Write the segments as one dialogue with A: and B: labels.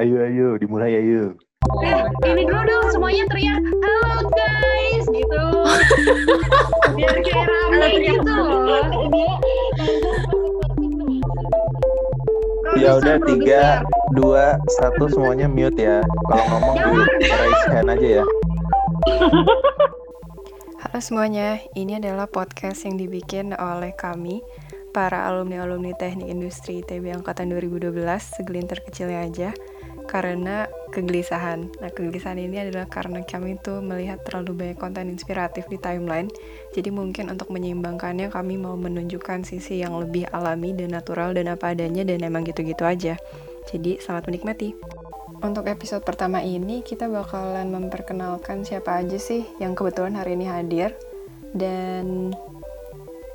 A: Ayo ayo dimulai ayo.
B: Eh, ini dulu dong semuanya teriak halo guys gitu. Biar kayak rame gitu loh.
A: Ya udah tiga, dua, satu semuanya mute ya. Kalau ngomong di raise hand aja ya.
C: Halo semuanya, ini adalah podcast yang dibikin oleh kami, para alumni-alumni Teknik Industri ITB Angkatan 2012, segelintir kecilnya aja, karena kegelisahan. Nah, kegelisahan ini adalah karena kami tuh melihat terlalu banyak konten inspiratif di timeline, jadi mungkin untuk menyeimbangkannya kami mau menunjukkan sisi yang lebih alami dan natural dan apa adanya dan emang gitu-gitu aja. Jadi, selamat menikmati. Untuk episode pertama ini kita bakalan memperkenalkan siapa aja sih yang kebetulan hari ini hadir dan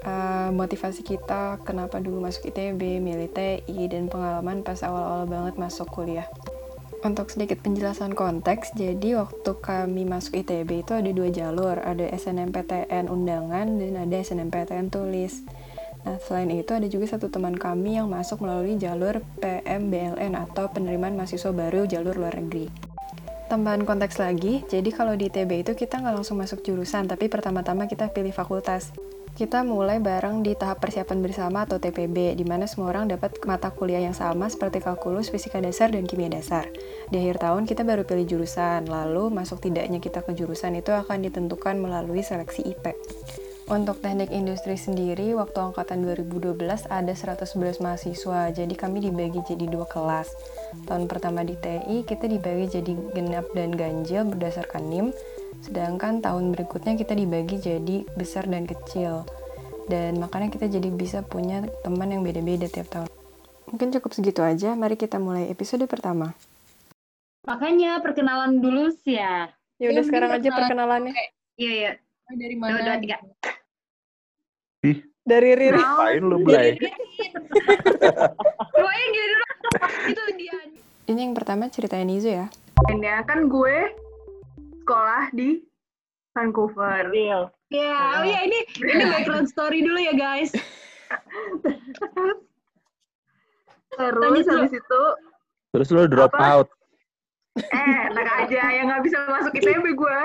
C: uh, motivasi kita kenapa dulu masuk ITB, milih TI dan pengalaman pas awal-awal banget masuk kuliah. Untuk sedikit penjelasan konteks, jadi waktu kami masuk ITB itu ada dua jalur, ada SNMPTN undangan dan ada SNMPTN tulis. Nah, selain itu ada juga satu teman kami yang masuk melalui jalur PMBLN atau penerimaan mahasiswa baru jalur luar negeri. Tambahan konteks lagi, jadi kalau di ITB itu kita nggak langsung masuk jurusan, tapi pertama-tama kita pilih fakultas. Kita mulai bareng di tahap persiapan bersama atau TPB, di mana semua orang dapat mata kuliah yang sama seperti kalkulus, fisika dasar, dan kimia dasar. Di akhir tahun kita baru pilih jurusan, lalu masuk tidaknya kita ke jurusan itu akan ditentukan melalui seleksi IP. Untuk teknik industri sendiri, waktu angkatan 2012 ada 111 mahasiswa, jadi kami dibagi jadi dua kelas. Tahun pertama di TI, kita dibagi jadi genap dan ganjil berdasarkan NIM, sedangkan tahun berikutnya kita dibagi jadi besar dan kecil. Dan makanya kita jadi bisa punya teman yang beda-beda tiap tahun. Mungkin cukup segitu aja, mari kita mulai episode pertama.
B: Makanya perkenalan dulu sih ya.
C: Ya udah sekarang aja
D: perkenalan.
C: perkenalannya.
B: Iya iya.
D: dari
B: Dua,
D: mana?
B: dua, tiga.
C: Dari Riri.
A: Ngapain lu Blay?
B: Pokoknya gini dulu. Itu dia.
C: Ini yang pertama ceritain Izu ya.
D: ya kan gue sekolah di Vancouver.
E: Real.
B: Ya, oh ya ini ini background story dulu ya guys.
D: Terus
B: Lanjut dulu.
D: habis itu
A: Terus lu drop
D: Apa?
A: out.
D: eh enak aja yang nggak bisa masuk ITB gue.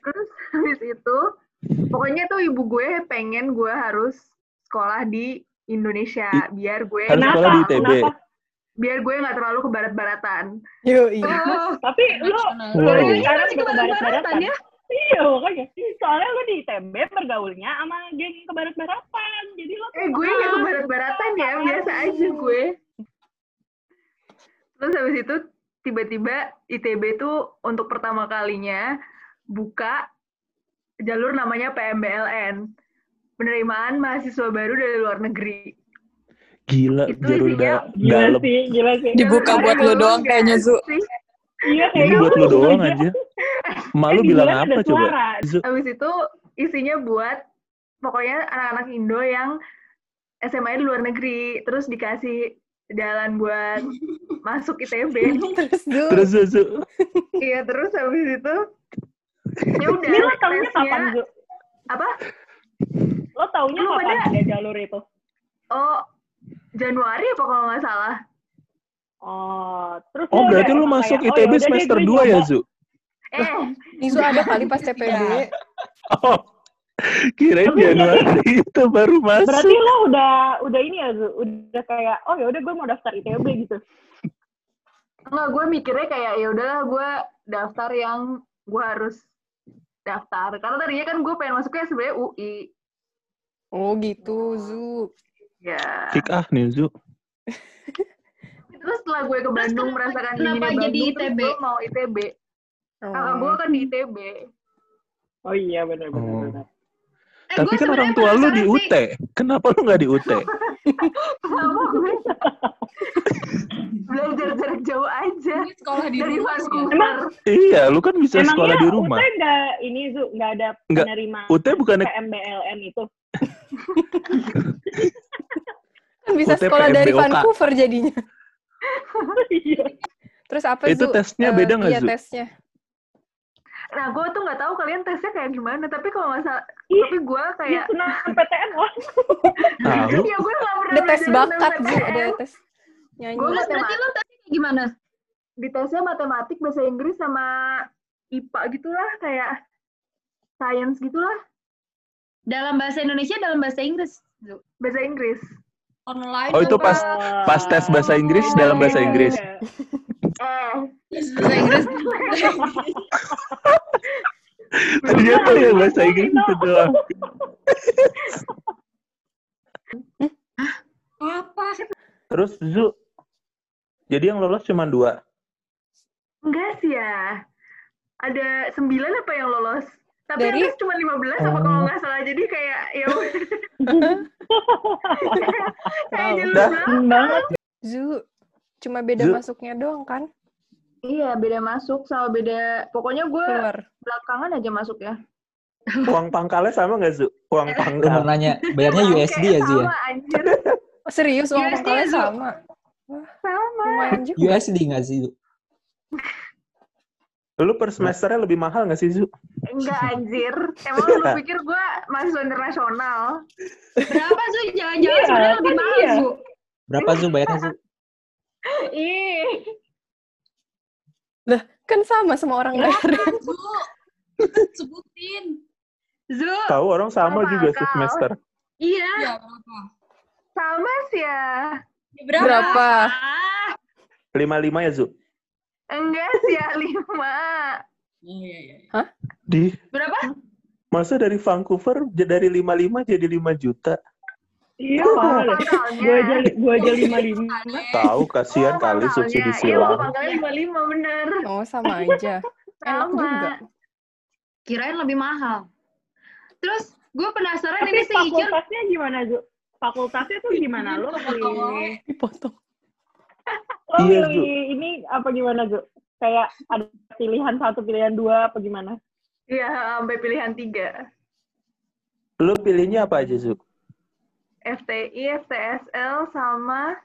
D: Terus habis itu pokoknya tuh ibu gue pengen gue harus sekolah di Indonesia biar gue
A: Harus sekolah di ITB.
E: Kenapa?
D: Biar gue nggak terlalu ke barat-baratan.
C: Yo, iya.
B: Oh,
E: Tapi lu
A: Wow.
E: lu
B: ini
E: sekarang ke
B: kebarat-baratan
E: barat-baratan
B: ya?
E: Iya makanya. Soalnya lu di ITB bergaulnya sama geng ke barat-baratan. Jadi lu
D: Eh gue nggak ke barat-baratan ya, biasa aja gue. Terus habis itu tiba-tiba ITB tuh untuk pertama kalinya buka jalur namanya PMBLN. Penerimaan mahasiswa baru dari luar negeri.
A: Gila,
D: Itu isinya
A: da-
E: gila
A: dalam.
E: sih, gila sih.
F: Dibuka buat lo
D: doang
F: kayaknya, Zu.
D: sih?
E: Iya
A: Ini
E: kayak
A: buat lu doang aja. Malu
E: Eh,
A: bilang
E: gila,
A: apa coba? Zu,
D: Habis itu isinya buat pokoknya anak-anak Indo yang SMA di luar negeri. Terus dikasih jalan buat masuk ITB.
C: Terus dulu.
A: Terus Zu, Zu.
D: Iya, terus habis itu ya udah
E: Ini lo taunya kapan, Zu?
D: apa?
E: Lo taunya
D: Lu
E: kapan
D: pada-
E: ada jalur itu?
D: Oh, Januari apa kalau nggak salah?
E: Oh, terus
A: Oh, berarti lu masuk
E: kayak, oh,
A: ITB
E: yaudah deh,
A: semester
E: gue
A: 2 ya. Zu?
D: Eh,
C: Izu ada kali pas TPB.
A: Oh, kirain
E: Tapi
A: Januari itu baru masuk.
E: Berarti lo udah udah ini ya, Zu? Udah kayak oh ya udah gue mau daftar ITB gitu.
D: enggak gue mikirnya kayak ya udahlah gue daftar yang gue harus daftar. Karena tadinya kan gue pengen masuknya sebenarnya UI.
C: Oh gitu, Zu.
D: Ya.
A: Kick ah nih, Zu.
D: Terus setelah gue ke
B: Terus
D: Bandung
B: kenapa-
D: merasakan dinginnya
B: jadi
D: Bandung, terus
B: ITB?
D: gue mau ITB. Kakak gue kan di ITB.
E: Oh iya benar benar
A: Oh.
B: Eh,
A: Tapi kan orang tua lu di UT. Kenapa lu nggak di UT?
D: Kenapa gue belajar jarak jauh aja
F: Ini sekolah di
D: dari
F: rumah ya.
E: Emang
A: iya, lu kan bisa sekolah di rumah.
E: UT nggak ini Zu nggak ada
A: Nggak,
E: penerima
A: UT bukannya
E: PMBLN itu.
C: Kan bisa
A: UT
C: sekolah dari
A: PMBOK.
C: Vancouver jadinya.
E: Iya.
C: Terus apa
A: Itu
C: Zu?
A: tesnya
C: Eh,
A: beda nggak,
C: Iya
A: Zu?
C: tesnya.
D: Nah, gue tuh nggak tahu kalian tesnya kayak gimana. Tapi kalau nggak salah,
E: Ih,
D: tapi gue
E: Ya
D: kayak,
E: senang PTN lah.
A: Tahu?
D: ya gue nggak pernah
C: Ada tes bakat
D: PTN.
C: ada tes nyanyi.
D: Gue
B: berarti lo tadi kayak gimana?
D: Di tesnya matematik, bahasa Inggris sama IPA gitulah kayak science gitulah.
B: Dalam bahasa Indonesia, dalam bahasa Inggris.
D: Bahasa Inggris.
B: Online.
A: Oh, itu pas pas tes bahasa Inggris dalam bahasa Inggris.
D: Eh,
B: bahasa Inggris.
A: Ternyata ya bahasa Inggris itu doang.
B: Apa?
A: Terus Zu, jadi yang lolos cuma dua.
D: enggak sih ya. Ada sembilan apa yang lolos? Tapi
C: Dari-
D: yang cuma 15 apa kalau nggak salah. Jadi kayak ya kayak belakang.
E: banget.
C: Zu, cuma beda
A: Zu.
C: masuknya doang kan?
D: Iya, beda masuk sama beda. Pokoknya gue
C: Keluar.
D: belakangan aja masuk ya.
A: Uang pangkalnya sama nggak Zu? Uang
F: mau
A: pangkal.
F: nanya, bayarnya USD ya Zu ya?
D: Sama anjir.
C: Oh, serius uang
B: USD,
C: pangkalnya
B: Zu.
C: sama?
D: Sama.
C: Juga.
F: USD nggak sih Zu?
A: Lu per semesternya lebih mahal nggak sih Zu?
D: Enggak anjir. Emang lu pikir gue mahasiswa internasional?
B: Berapa Zu? Jangan-jangan
E: Iya,
B: sebenarnya lebih
E: kan
B: mahal
E: iya.
B: Zu.
F: Berapa Zu bayarnya Zu?
D: Ih.
C: Kan sama semua orang bayar.
B: Zu. Sebutin. Zu.
A: Tahu orang sama
D: Sama
A: juga
D: akal.
A: semester.
B: Iya. berapa?
D: Sama sih ya.
B: Berapa?
C: Berapa?
B: Ah.
A: Lima lima ya Zu?
D: Enggak sih ya, lima.
B: Oh, iya, iya.
A: Di
B: Berapa?
A: masa dari Vancouver dari 55 jadi 5 juta.
E: Iya. Gue aja, gue aja lima lima.
A: Tahu kasihan
D: Oh,
A: kali subsidi
D: Iya,
A: silang.
D: pangkalnya lima-lima bener.
C: Oh, sama aja. Enak
D: Sama.
C: juga.
B: Kirain lebih mahal. Terus gue penasaran
E: Tapi
B: ini si Icil
E: fakultasnya gimana Zu? Fakultasnya tuh gimana? Lo pilih,
C: Dipotong.
E: lo
A: Iya,
E: pilih ini apa gimana Zu? Kayak ada pilihan satu, pilihan dua, apa gimana?
D: Iya, sampai pilihan tiga.
A: Lu pilihnya apa aja Zu?
D: FTI, FTSL, sama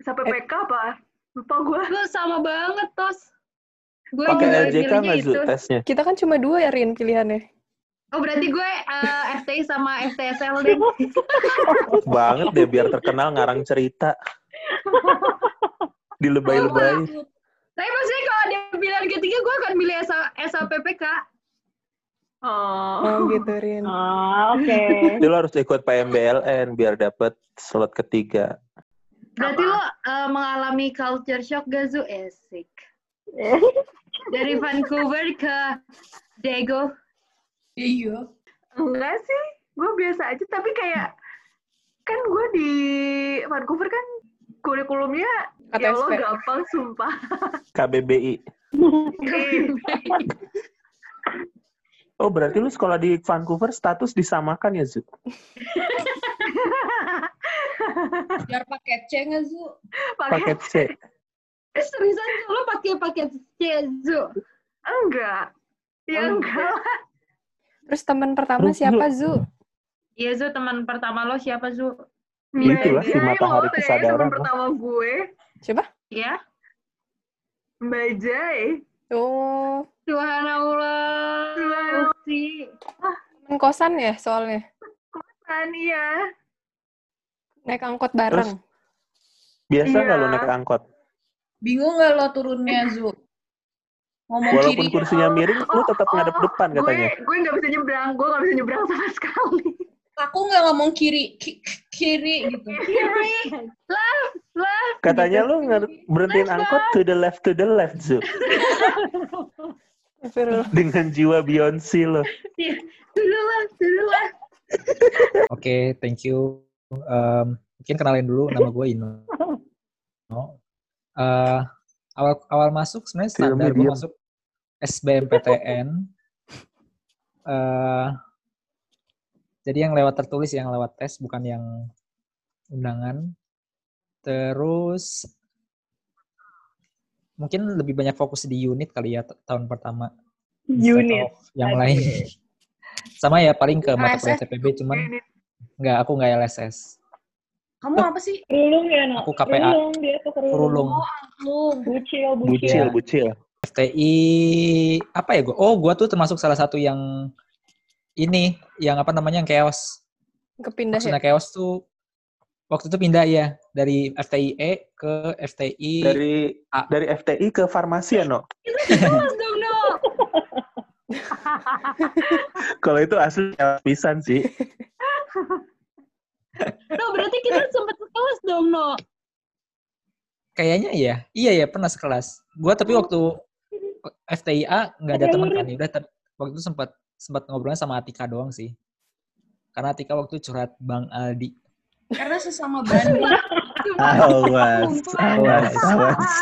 D: sampai PK apa? Lupa gue.
B: Lu sama banget, Tos. Gue juga
A: LJK
B: pilihnya itu.
A: tesnya?
C: Kita kan cuma dua ya, Rin, pilihannya.
B: Oh, berarti gue eh, FTI sama FTSL deh.
A: Banget deh biar terkenal ngarang cerita. Dilebay-lebay.
B: Tapi maksudnya kalau ada pilihan ketiga, gue akan milih SA, SLPPK.
D: Oh.
C: Oh, gitu, Rin.
E: Ah, oke.
A: Jadi lo harus ikut PMBLN biar dapet slot ketiga.
B: Berarti lo eh, mengalami culture shock gak, Zu? Esik. Dari Vancouver ke Dago. Iya.
D: Enggak sih, gue biasa aja. Tapi kayak, kan gue di Vancouver kan kurikulumnya ya Allah gampang sumpah.
A: KBBI. Oh berarti lu sekolah di Vancouver status disamakan ya Zu?
B: Biar paket C nggak, Zu?
D: Pakai
A: Paket C.
B: Eh, seriusan, Zu? Lo pakai paket C, Zu?
D: enggak. Ya
B: Oh,
D: enggak.
C: Terus teman pertama
A: Terus,
C: siapa, Zu?
B: Iya, Zu. Teman pertama lo siapa, Zu?
A: Itulah si matahari kesadaran,
D: teman pertama gue.
C: Siapa?
B: Ya.
D: Mbak Jai.
C: Oh,
B: Subhanallah. Bukti.
C: temen kosan ya soalnya.
D: Kan iya.
C: Naik angkot bareng.
A: Biasa nggak
D: Iya.
A: lu naik angkot?
G: Bingung nggak lo turunnya, Zu? Ngomong
A: Walaupun
G: kiri.
A: kursinya miring, lu tetap ngadep depan katanya.
D: Gue gue nggak bisa nyebrang, gue nggak bisa nyebrang sama sekali.
G: Aku nggak ngomong kiri, ki- kiri gitu.
A: Katanya lu nge- berhentiin angkot to the left to the left Zu. Dengan jiwa Beyonce lo.
B: Dulu lah, dulu lah.
F: Oke, thank you. Um, mungkin kenalin dulu nama gue Ino. No. Eh, awal awal masuk sebenarnya standar gue masuk SBMPTN. Eh, jadi yang lewat tertulis, yang lewat tes, bukan yang undangan. Terus mungkin lebih banyak fokus di unit kali ya tahun pertama.
E: Unit.
F: Yang
E: Oke.
F: lain. Sama ya paling ke mata kuliah TPB cuman nggak aku nggak LSS.
G: Kamu apa sih?
E: Rulung ya, no?
F: Aku KPA.
E: Rulung, dia tuh kerulung.
F: Rulung.
G: Lu.
E: Bucil, bucil.
A: Bucil, bucil.
F: FTI apa ya gue? Oh, gua tuh termasuk salah satu yang ini, yang apa namanya yang chaos.
C: Kepindah ya.
F: Maksudnya chaos tuh waktu itu pindah ya dari FTIE ke FTI
A: Dari
F: A.
A: dari FTI ke farmasi ya, No?
B: Kelas dong, No.
A: Kalau itu asli pisan sih.
B: No, berarti kita sempat sekelas dong, No.
F: kayaknya iya iya ya pernah sekelas gua tapi waktu FTIA nggak ada teman kan ya udah ter- waktu itu sempat sempat ngobrolnya sama Atika doang sih karena Atika waktu curhat Bang Aldi
G: Karena sesama.
A: Awas, awas, awas.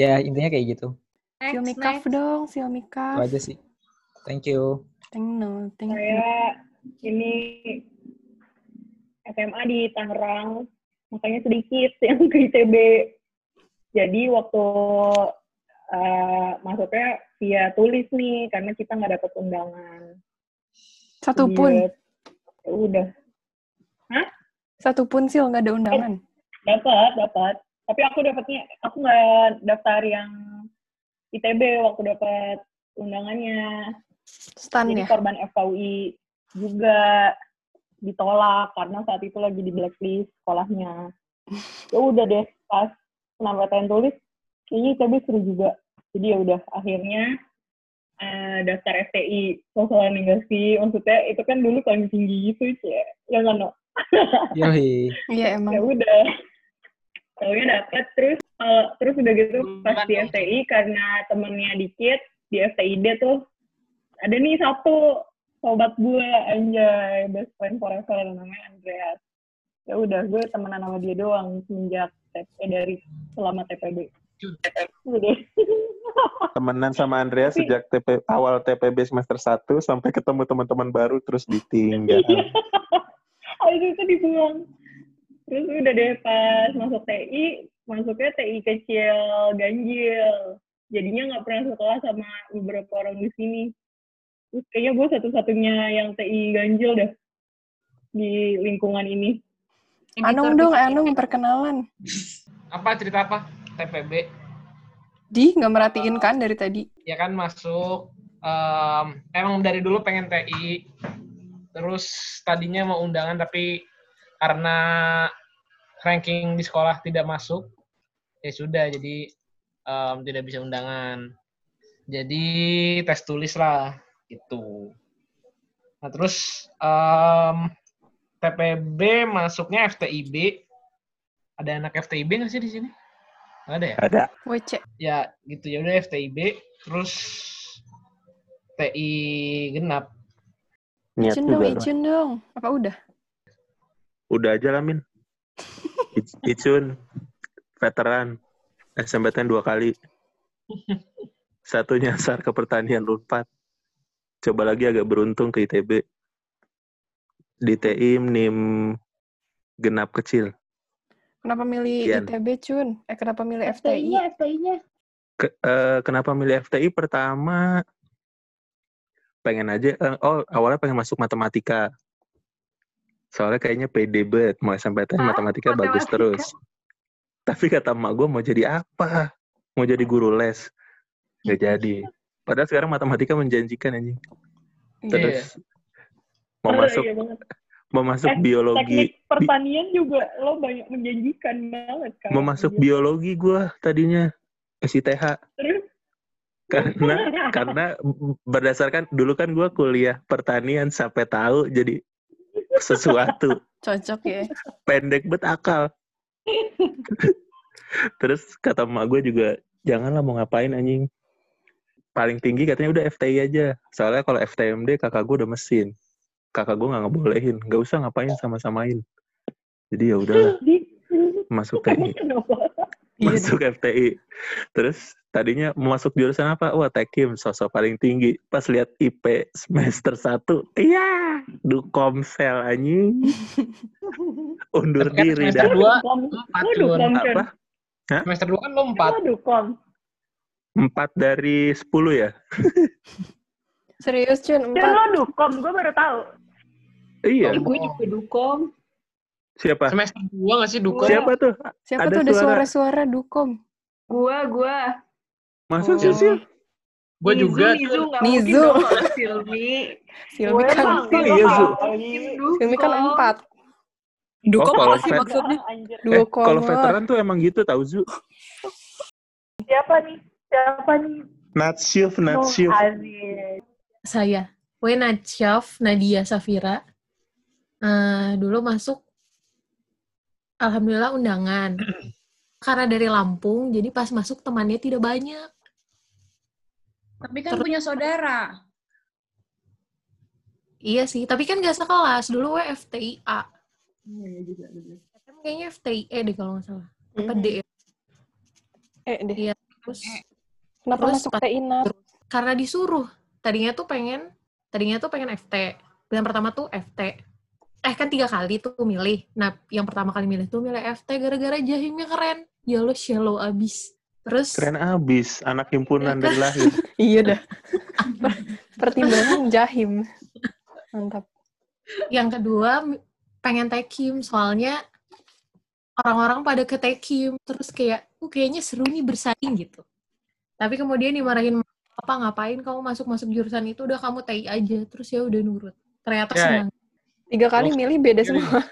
F: ya intinya kayak gitu
G: next.
C: dong, Xiaomi
F: itu
C: Cuff.
F: aja sih thank you
C: Thank no, thank you.
E: Saya ini SMA di Tangerang, makanya sedikit yang ke ITB. Jadi waktu eh, masuknya via tulis nih, karena kita nggak dapat undangan.
C: Satu
E: Jadi,
C: pun,
E: ya udah
C: satu pun sih nggak ada undangan.
E: dapat, dapat. Tapi aku dapatnya, aku nggak daftar yang ITB waktu dapat undangannya.
C: Stan
E: Jadi
C: ya.
E: korban FKUI juga ditolak karena saat itu lagi di blacklist sekolahnya. Ya udah deh pas penambatan tulis kayaknya ITB seru juga. Jadi ya udah akhirnya eh, daftar FTI sosial lingkungan maksudnya itu kan dulu paling tinggi gitu ya ya kan no
F: Yoi.
C: Iya
E: ya
C: emang.
E: udah. Taunya dapat terus eh, terus udah gitu pas di FTI karena temennya dikit di FTID tuh ada nih satu sobat gue anjay best friend forever namanya Andreas. Ya udah gue temenan sama dia doang semenjak TP dari selama TPB udah
A: Temenan sama Andrea
E: Tapi-
A: sejak TP, awal TPB semester 1 sampai ketemu teman-teman baru terus ditinggal.
E: habis itu dibuang. Terus udah deh pas masuk TI masuknya TI kecil ganjil. Jadinya nggak pernah sekolah sama beberapa orang di sini. Terus kayaknya gue satu-satunya yang TI ganjil dah di lingkungan ini.
C: Anung dong, Anung perkenalan.
H: apa cerita apa? TPB
C: Di nggak merhatiin kan dari tadi.
H: ya kan masuk. Em, emang dari dulu pengen TI terus tadinya mau undangan tapi karena ranking di sekolah tidak masuk ya sudah jadi em, tidak bisa undangan. Jadi tes tulis lah gitu. Nah terus em, TPB masuknya FTIB ada anak FTIB nggak sih di sini ada ya
A: Ada.
C: WC.
H: ya gitu ya udah FTIB terus TI genap
A: Niat
C: Icun dong. Icun dong. Apa udah?
A: Udah aja lah, Min. Ic- Icun, veteran, SMPTN dua kali. Satu nyasar ke pertanian Unpad. Coba lagi agak beruntung ke ITB. Di TI NIM genap kecil.
C: Kenapa milih
A: Kian.
C: ITB, Cun? Eh, kenapa milih FTI?
E: FTI-nya
A: Ke- eh, kenapa milih FTI? Pertama, pengen aja, eh, oh awalnya pengen masuk matematika. Soalnya kayaknya pede banget, mau SMPTN
D: Hah?
A: matematika bagus
D: Matematika?
A: terus. Tapi kata emak gue mau jadi apa? Mau jadi guru les. Gak jadi. Padahal sekarang matematika menjanjikan anjing.
C: Iya.
A: Terus mau masuk
E: iya.
A: Mau masuk
E: Eh,
A: biologi,
E: teknik pertanian juga lo banyak menjanjikan banget kan
A: mau masuk
E: Iya.
A: biologi gue tadinya SITH
E: terus?
A: Karena karena berdasarkan dulu kan gue kuliah pertanian sampai tahu jadi sesuatu.
C: Cocok ya.
A: pendek bet akal. Terus kata emak gue juga janganlah mau ngapain anjing. Paling tinggi katanya udah FTI aja. Soalnya kalau FTMD kakak gue udah mesin kakak gue nggak ngebolehin nggak usah ngapain sama-samain. Jadi ya
E: di
A: masuk TI masuk FTI terus tadinya mau masuk jurusan apa? Wah tekim sosok paling tinggi. Pas lihat IP semester 1 iya dukomsel anjing. Undur
H: Tapi kan
A: diri
H: semester
A: dah.
H: dua
E: Dukom.
H: empat
E: Lo
H: Cun.
E: dukom, Cun.
A: apa?
H: Semester dua kan lo empat.
E: Lo dukom.
A: empat dari 10 ya
C: Serius, Cun?
E: Cun,
C: Empat.
E: lo dukom, gue baru tahu.
A: iya
B: Gue juga dukom.
A: siapa
H: semester dua nggak sih Duko
A: siapa tuh
C: Siapa
A: Ada
C: tuh ada
A: suara.
C: suara-suara dukom?
D: Gua, gua.
A: masuk
C: Oh.
A: sih sih
H: gue
D: Nizu,
H: juga
D: Nizu
C: Nizu.
D: mungkin dong kalau Silmi.
C: Silmi
D: Gue
C: kan,
A: Iya,
C: Silmi kan
D: dukom.
C: empat.
G: Duko
A: Oh, kalau
G: apa sih
A: vet-
G: maksudnya?
C: Dua
A: Eh, kalau veteran tuh emang gitu tau Zu.
E: Siapa nih? Siapa nih?
A: Natshift,
E: Oh,
A: Natshift.
E: Aziz.
I: Saya. Wena Chef Nadia Safira. Eh, dulu masuk alhamdulillah undangan. Karena dari Lampung jadi pas masuk temannya tidak banyak.
G: Tapi kan
I: Terus-
G: punya saudara.
I: iya sih tapi kan gak sekelas. Dulu gue FTIA Kan kayaknya FTIE deh kalau nggak salah. Apa
C: Mhm.
I: D?
C: Eh deh.
I: Iya, terus
C: Kenapa
I: terus
C: masuk
I: pas- karena disuruh tadinya tuh pengen tadinya tuh pengen FT yang pertama tuh FT eh kan tiga kali tuh milih. Nah yang pertama kali milih tuh milih FT gara-gara jahimnya keren. Ya lo shallow abis. Terus
A: Keren abis, anak himpunan dari lahir.
C: Iya dah. Per- Pertimbangan jahim. Mantap.
I: yang kedua pengen tekim soalnya orang-orang pada ke tekim terus kayak uh kayaknya seru nih bersaing gitu. Tapi kemudian dimarahin apa ngapain kamu masuk masuk jurusan itu udah kamu TI aja terus ya udah nurut ternyata
H: Ya,
I: senang
C: Tiga kali milih beda
H: Pilih.
C: semua.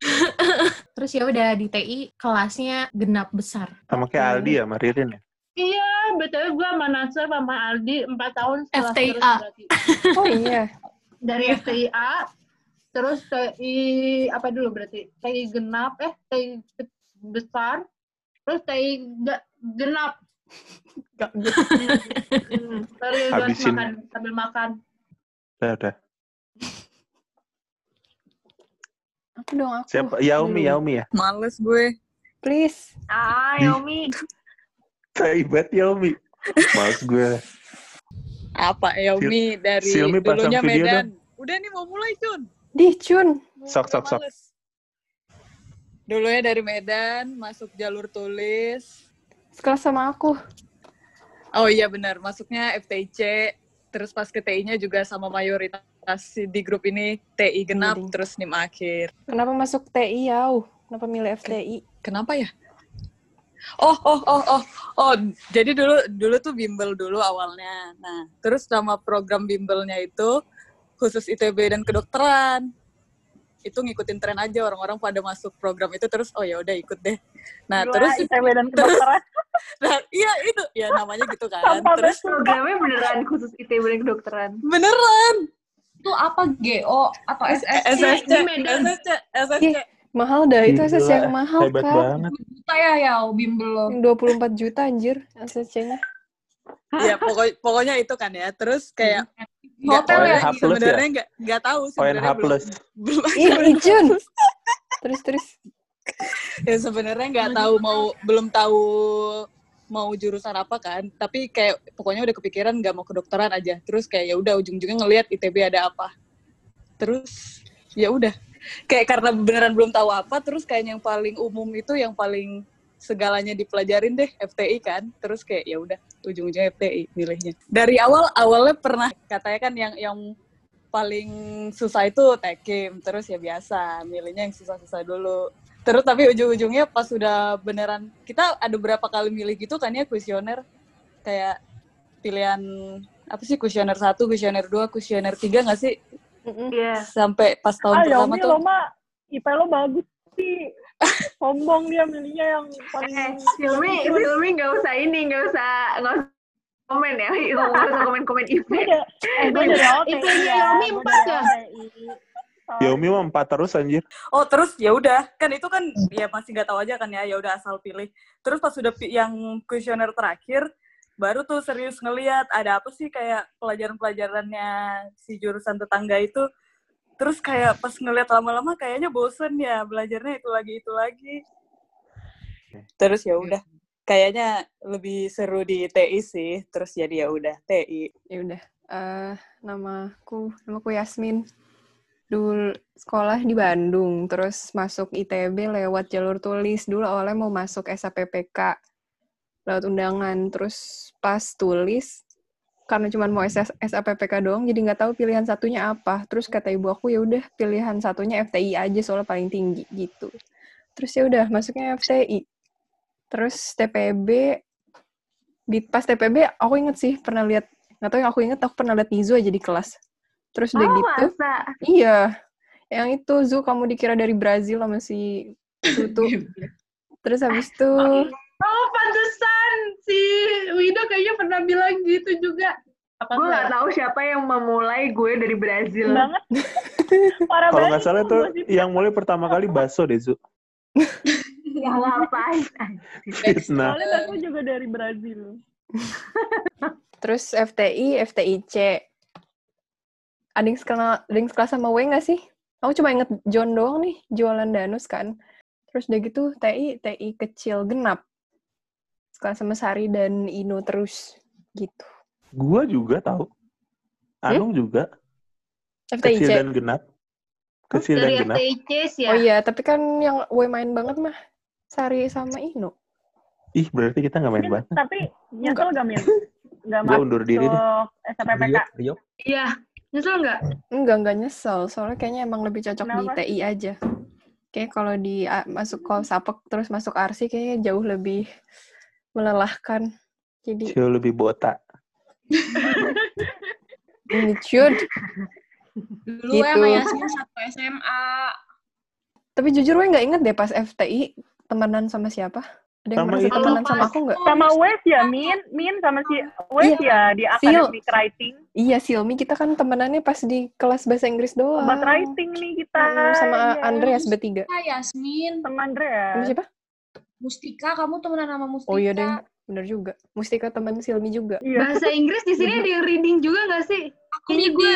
I: terus ya udah di TI kelasnya genap besar
A: Sama kayak Aldi ya, sama Ririn ya.
B: Iya, betul gue sama Nasir sama Aldi 4 tahun setelah
I: FTIA.
B: terus berarti.
C: Oh iya.
B: Dari FTIA, terus TI apa dulu berarti? TI genap, eh TI be- besar, terus TI genap.
C: Gak
B: Hmm, sorry, gue
A: Habisin.
B: makan sambil makan.
A: Udah, udah.
C: Aku dong aku.
A: Siapa? Yaomi,
C: Dulu.
A: Yaomi ya?
G: Males gue.
C: Please.
D: Ah. Yomi.
A: Taibat Yaomi. Males gue.
G: Apa Yaomi dari
A: Silmi
G: dulunya Medan. Udah nih mau mulai, Cun.
C: Di Cun.
A: Sok, sok, sok.
G: Dulunya dari Medan, masuk jalur tulis.
C: Sekelas sama aku.
G: Oh iya benar, masuknya FTIC. Terus pas ke TI-nya juga sama mayoritas di grup ini TI genap,
C: Ding.
G: terus NIM akhir.
C: Kenapa masuk TI yau? Kenapa milih FTI?
G: Kenapa ya? Oh, oh, oh, oh, oh. Jadi dulu dulu tuh bimbel dulu awalnya. Nah, terus nama program bimbelnya itu khusus ITB dan kedokteran. Itu ngikutin tren aja orang-orang pada masuk program itu terus oh ya udah ikut deh. Nah,
E: Gila,
G: terus
E: ITB dan kedokteran.
G: nah, iya itu ya namanya gitu kan.
E: Sampah
G: terus
D: Programnya beneran khusus ITB dan kedokteran.
G: beneran itu apa GO atau SSC?
B: SSC.
G: SSC, SSC.
C: Mahal dah, itu SSC yang mahal
A: Hebat
C: kan.
A: banget.
G: Juta ya ya bimbel lo.
C: Yang 24 juta anjir SSC-nya.
G: Iya, pokok, pokoknya itu kan ya. Terus kayak nggak
A: Hotel ya?
G: ya, sebenarnya nggak nggak tahu sebenarnya belum
A: plus.
G: belum
C: Ih, Icun. Terus terus.
G: ya sebenarnya nggak tahu mau belum tahu mau jurusan apa kan tapi kayak pokoknya udah kepikiran nggak mau kedokteran aja terus kayak ya udah ujung-ujungnya ngelihat ITB ada apa terus ya udah kayak karena beneran belum tahu apa terus kayak yang paling umum itu yang paling segalanya dipelajarin deh FTI kan terus kayak ya udah ujung-ujungnya FTI milihnya dari awal awalnya pernah katanya kan yang yang paling susah itu tekim terus ya biasa milihnya yang susah-susah dulu terus tapi ujung-ujungnya pas sudah beneran kita ada berapa kali milih gitu kan ya kuesioner kayak pilihan apa sih kuesioner satu kuesioner dua kuesioner tiga nggak sih
C: Mm-mm.
D: Iya.
G: sampai pas tahun
E: Ah,
G: pertama
E: Yomi
G: tuh
E: lo mah IP lo bagus sih. Sombong dia milihnya yang paling
D: Eh, Silmi, Silmi nggak usah ini, nggak usah, nggak usah komen ya, nggak usah. komen-komen IP.
E: Gue udah, eh, gue dari
B: Itu nya
E: ya,
B: Yomi
E: gue
B: empat ya?
A: Yaomi mah empat terus anjir.
G: Oh terus? Ya udah. Kan itu kan ya masih nggak tahu aja kan ya. Ya udah asal pilih. Terus pas sudah yang kuesioner terakhir baru tuh serius ngeliat ada apa sih kayak pelajaran-pelajarannya si jurusan tetangga itu. Terus kayak pas ngeliat lama-lama kayaknya bosen ya belajarnya itu lagi itu lagi. Terus ya udah kayaknya lebih seru di TI sih. Terus jadi ya udah TI.
C: Ya udah. Eh, namaku namaku Yasmin. Dulu sekolah di Bandung, terus masuk ITB lewat jalur tulis. Dulu awalnya mau masuk SAPPK lewat undangan, terus pas tulis karena cuma mau SS SAPPK doang, jadi nggak tahu pilihan satunya apa. Terus kata ibu aku ya udah pilihan satunya FTI aja soalnya paling tinggi gitu. Terus ya udah masuknya FTI. Terus TPB di pas TPB aku inget sih pernah lihat nggak tahu yang aku inget aku pernah lihat Nizo aja di kelas. Terus udah
D: Oh,
C: gitu,
D: masa?
C: iya. Yang itu Zu kamu dikira dari Brazil sama si Tutu. Terus habis itu
B: Oh, pantesan si Wido kayaknya pernah bilang gitu juga. Apa
D: Gue
B: enggak?
D: gak tahu siapa yang memulai gue dari Brazil.
E: banget.
A: Kalau nggak salah tuh yang mulai pertama kali baso deh, Zu.
D: Ya ngapain?
A: Fitnah.
E: Soalnya aku juga dari Brazil.
C: terus FTI, FTIC. Ada yang sekelas, ada yang sekelas sama W nggak sih? Aku cuma inget John doang nih, jualan danus kan. Terus udah gitu TI, TI kecil genap. Sama Sari dan Ino terus gitu.
A: Gua juga tahu. Anung juga.
C: FTIC.
A: Kecil dan genap. Kecil dan
B: Dari
A: genap.
B: FTIC ya?
C: Oh iya, tapi kan yang W main banget mah Sari sama Ino.
A: Ih, berarti kita nggak main banget.
E: Tapi nyesel gak, Min? Gak
A: Gua undur diri deh.
E: SPPK.
B: Iya. Nyesel nggak?
C: Enggak, enggak nyesel. Soalnya kayaknya emang lebih cocok di
E: Kenapa?
C: TI aja. Kayak kalau di a- masuk kol sapek terus masuk arsi kayaknya jauh lebih melelahkan. Jadi
A: Jauh lebih botak.
C: Nichud.
J: Dulu
C: Gitu.
J: emang Yasmin satu SMA.
C: Tapi jujur gue nggak inget deh pas FTI temenan sama siapa. Ada yang
A: Sama
C: merasa temenan sama aku nggak?
E: Sama Wes ya, Min? Min sama si Wes ya di
C: Sil.
E: academic writing.
C: Iya, Silmi kita kan temenannya pas di kelas bahasa Inggris doang.
E: Obat writing nih kita.
C: Hmm, sama
E: Iya.
C: Andreas bertiga.
J: Yasmin.
E: Sama Andrea.
C: Sama siapa?
J: Mustika, kamu temenan sama Mustika.
C: Oh iya deh, bener juga. Mustika teman Silmi juga.
E: Iya.
B: Bahasa Inggris di sini ada yang reading juga nggak sih?
J: Aku
B: Kayaknya gue.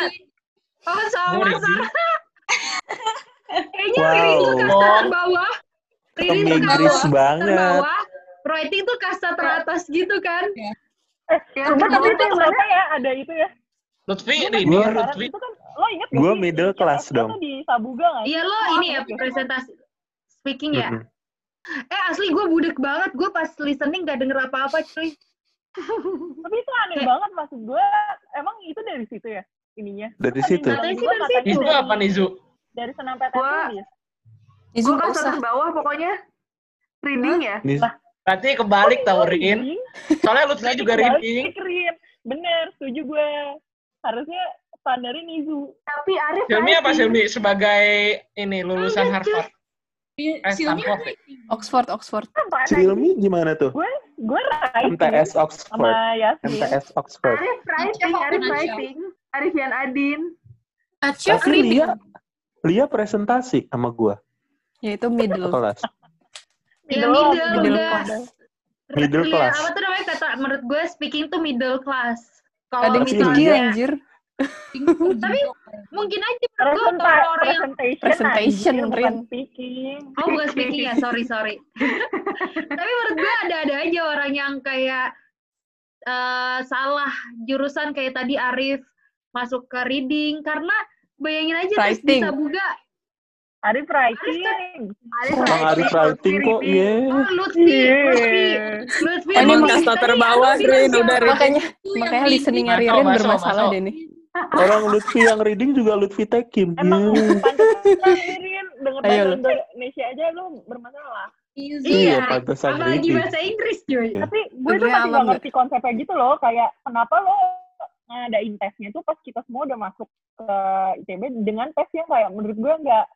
B: Oh, sama. Sarah. Kayaknya
A: Wow.
B: reading tuh kasta terbawah. Reading tuh kasta
A: banget.
B: terbawah. Writing tuh kasta teratas gitu kan?
E: Eh, Cuma tapi itu yang berapa ya? Ada itu ya?
H: Lutfi,
E: Sekarang
H: Lutfi.
E: itu kan, lo inget gak
A: Gua
E: sih?
A: middle class dong.
E: di Sabuga?
B: Iya lo ini ya
E: oke.
B: presentasi speaking ya. Eh asli gue budek banget. Gue pas listening gak denger apa-apa cuy.
E: Tapi itu aneh
B: Kayak-
E: banget maksud gue. Emang itu dari situ ya ininya?
A: Dari
E: Kan
A: situ.
B: dari situ.
H: Itu apa nih, Zu?
E: Dari senam PTN.
C: Izu
D: Gue
C: usah.
D: terbawah pokoknya. Reading ya?
A: Nih,
H: Berarti kebalik tau,
E: Oh,
H: Rin.
E: reading.
H: Soalnya
E: Berarti
H: juga reading.
E: Rin. Bener, setuju gue. Harusnya standarin Izu.
D: Tapi Arif
H: Silmi apa. Silmi sebagai ini lulusan Harvard?
J: Si-
H: Eh,
J: Silmi apa?
C: Oxford, Oxford.
E: Apa
A: Silmi gimana tuh?
E: Gue gue writing
A: MTS
E: sama
A: Oxford.
E: Yasmin.
A: MTS Oxford.
D: Arif writing, Arif writing. Arifian Adin.
I: Achieve
A: Tapi. Lia, Lia presentasi sama gua
C: Yaitu middle.
A: kelas.
B: Ya
E: Middle,
B: middle,
C: middle
B: udah.
C: class.
A: Middle
B: Iya,
A: class.
B: Apa tuh namanya kata menurut gue speaking tuh middle class. Kalau
A: Lia-
C: anjir.
B: Tapi mungkin aja menurut gue orang yang
E: presentation,
C: Presentation,
E: anjir, bukan
C: Rin.
E: speaking.
B: Oh bukan speaking ya, sorry sorry. Tapi menurut gue ada-ada aja orang yang kayak eh, salah jurusan kayak tadi Arif masuk ke reading karena bayangin aja
C: Writing.
B: bisa buga.
E: Arif writing.
D: Arif
A: Bang Arif writing kok.
B: Oh Lutfi, Lutfi,
E: Yeah.
B: Lutfi.
C: Ini
G: kasta terbawah,
B: bilang
G: Rin, udah.
C: Makanya makanya
H: Masuk,
C: Ririn bermasalah deh nih.
A: Orang Lutfi yang reading juga Lutfi Tekim.
E: Emang
A: Ye.
E: pantesan denger
C: Ayo,
E: bahasa. Indonesia aja lu bermasalah.
J: Iya.
A: Iya, pantesan
B: apalagi
A: reading.
B: bahasa Inggris cuy.
E: Tapi gue tuh masih gak ngerti konsepnya gitu loh. Kayak kenapa lo ngadain tesnya tuh pas kita semua udah masuk ke ITB dengan tes yang kayak menurut gue nggak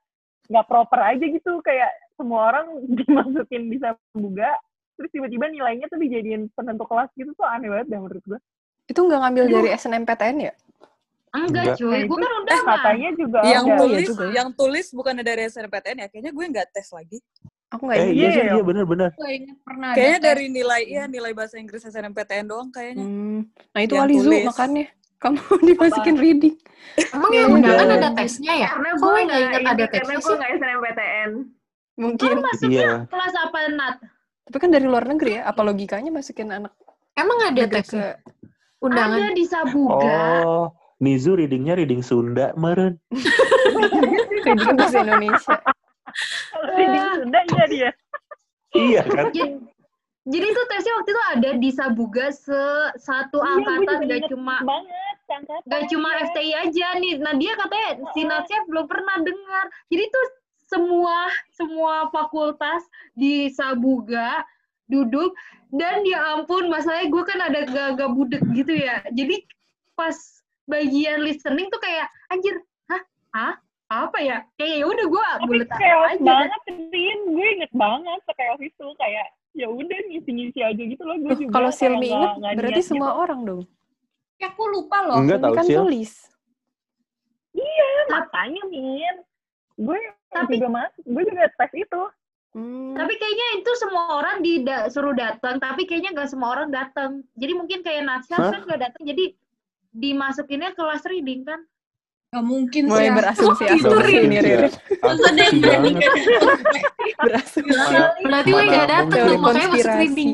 E: nggak proper aja gitu kayak semua orang dimasukin bisa buga terus tiba-tiba nilainya tuh dijadiin penentu kelas gitu tuh aneh banget dah menurut gue.
C: Itu nggak ngambil dari SNMPTN ya?
B: Enggak
A: Enggak.
B: cuy,
E: Nah,
B: gue kan
E: eh,
B: undangan.
E: katanya juga
G: yang
E: ada.
C: iya
G: tulis,
C: juga ya.
G: yang tulis bukannya dari SNMPTN ya? Kayaknya gue nggak tes lagi.
C: Aku nggak
A: Eh
C: ingat.
A: iya
E: Iya.
A: iya bener-bener.
J: Gue inget pernah ada
G: Kayaknya
J: tes.
G: dari nilai iya nilai bahasa Inggris SNMPTN doang kayaknya.
C: Hmm. Nah itu
G: Yang
C: Alizu
G: tulis.
C: makanya. Kamu dimasukin reading.
I: Emang yang undangan
A: iya.
I: ada tesnya ya?
D: Karena gue
I: nggak ingat
D: ini,
I: ada
D: karena
I: tesnya
D: gue
I: sih?
D: nggak SNMPTN.
C: Mungkin.
B: Lo masuknya
A: Iya.
B: kelas apa Nat?
C: Tapi kan dari luar negeri ya. Apa logikanya masukin anak
I: Emang ada tesnya?
C: ke...
I: Undangan.
B: Ada di Sabuga.
A: Oh, Nizu readingnya reading Sunda, meren.
C: reading bahasa Indonesia.
E: Kalau di Sunda iya dia.
A: Iya kan?
B: Jadi, jadi tuh tesnya waktu itu ada di Sabuga se satu
E: Iya,
B: angkatan, gak cuma
E: banget angkatan.
B: gak cuma
E: iya.
B: FTI aja nih. Nah dia katanya si Natsnya belum pernah dengar. Jadi tuh semua semua fakultas di Sabuga duduk dan ya ampun masalahnya gue kan ada gagak budek gitu ya. Jadi pas bagian listening tuh kayak anjir, hah, hah, apa ya kayak ya udah gue
E: chaos
B: aja
E: banget, Rin. Gue inget banget chaos itu. Kayak, ya udah ngisi-ngisi aja gitu loh. Gue juga
C: kalau Silmi inget
E: nggak
C: berarti
E: niat
C: semua
E: gitu.
C: orang dong.
J: Ya, aku lupa loh.
A: Enggak tahu
C: kan
A: sih.
C: tulis.
E: Iya, makanya, Min. Gue
B: Tapi-
E: juga masuk. Gue juga tes itu.
C: Hmm.
B: tapi kayaknya itu semua orang disuruh datang tapi kayaknya nggak semua orang datang jadi mungkin kayak Natsal
A: Hah?
B: kan nggak datang jadi dimasukinnya kelas reading kan
J: Gak mungkin
C: Mulai
J: sih.
C: berasumsi-asumsi
J: Oh, gitu,
C: ini,
A: Rin.
C: Rin.
J: Masa dia berani
A: banget.
C: Berasumsi.
I: Berarti gue datang
C: Teori
I: tuh, makanya masuk reading.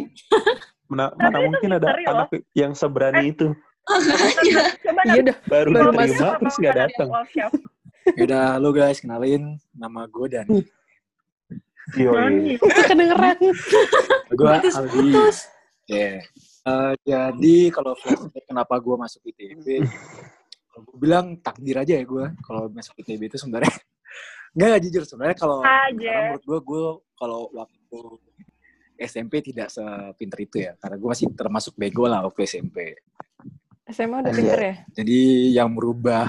A: Mana, mana mungkin ada anak yang seberani itu.
E: Coba
C: Iya dah.
A: baru
C: Baru
A: diterima
C: masuk.
A: terus nggak datang.
K: Yaudah, halo guys, kenalin nama gue Dani.
A: Yoi.
C: Kedengeran.
K: Gue Aldi.
I: Putus-putus.
K: Eh, jadi kalau flashback kenapa gue masuk ITB, kalau gue bilang takdir aja ya gue kalau masuk ITB itu sebenarnya nggak jujur sebenarnya kalau karena menurut gue gue kalau waktu SMP tidak sepinter itu ya karena gue masih termasuk bego lah waktu SMP.
C: SMA udah
A: Iya.
C: pinter ya?
K: Jadi yang merubah,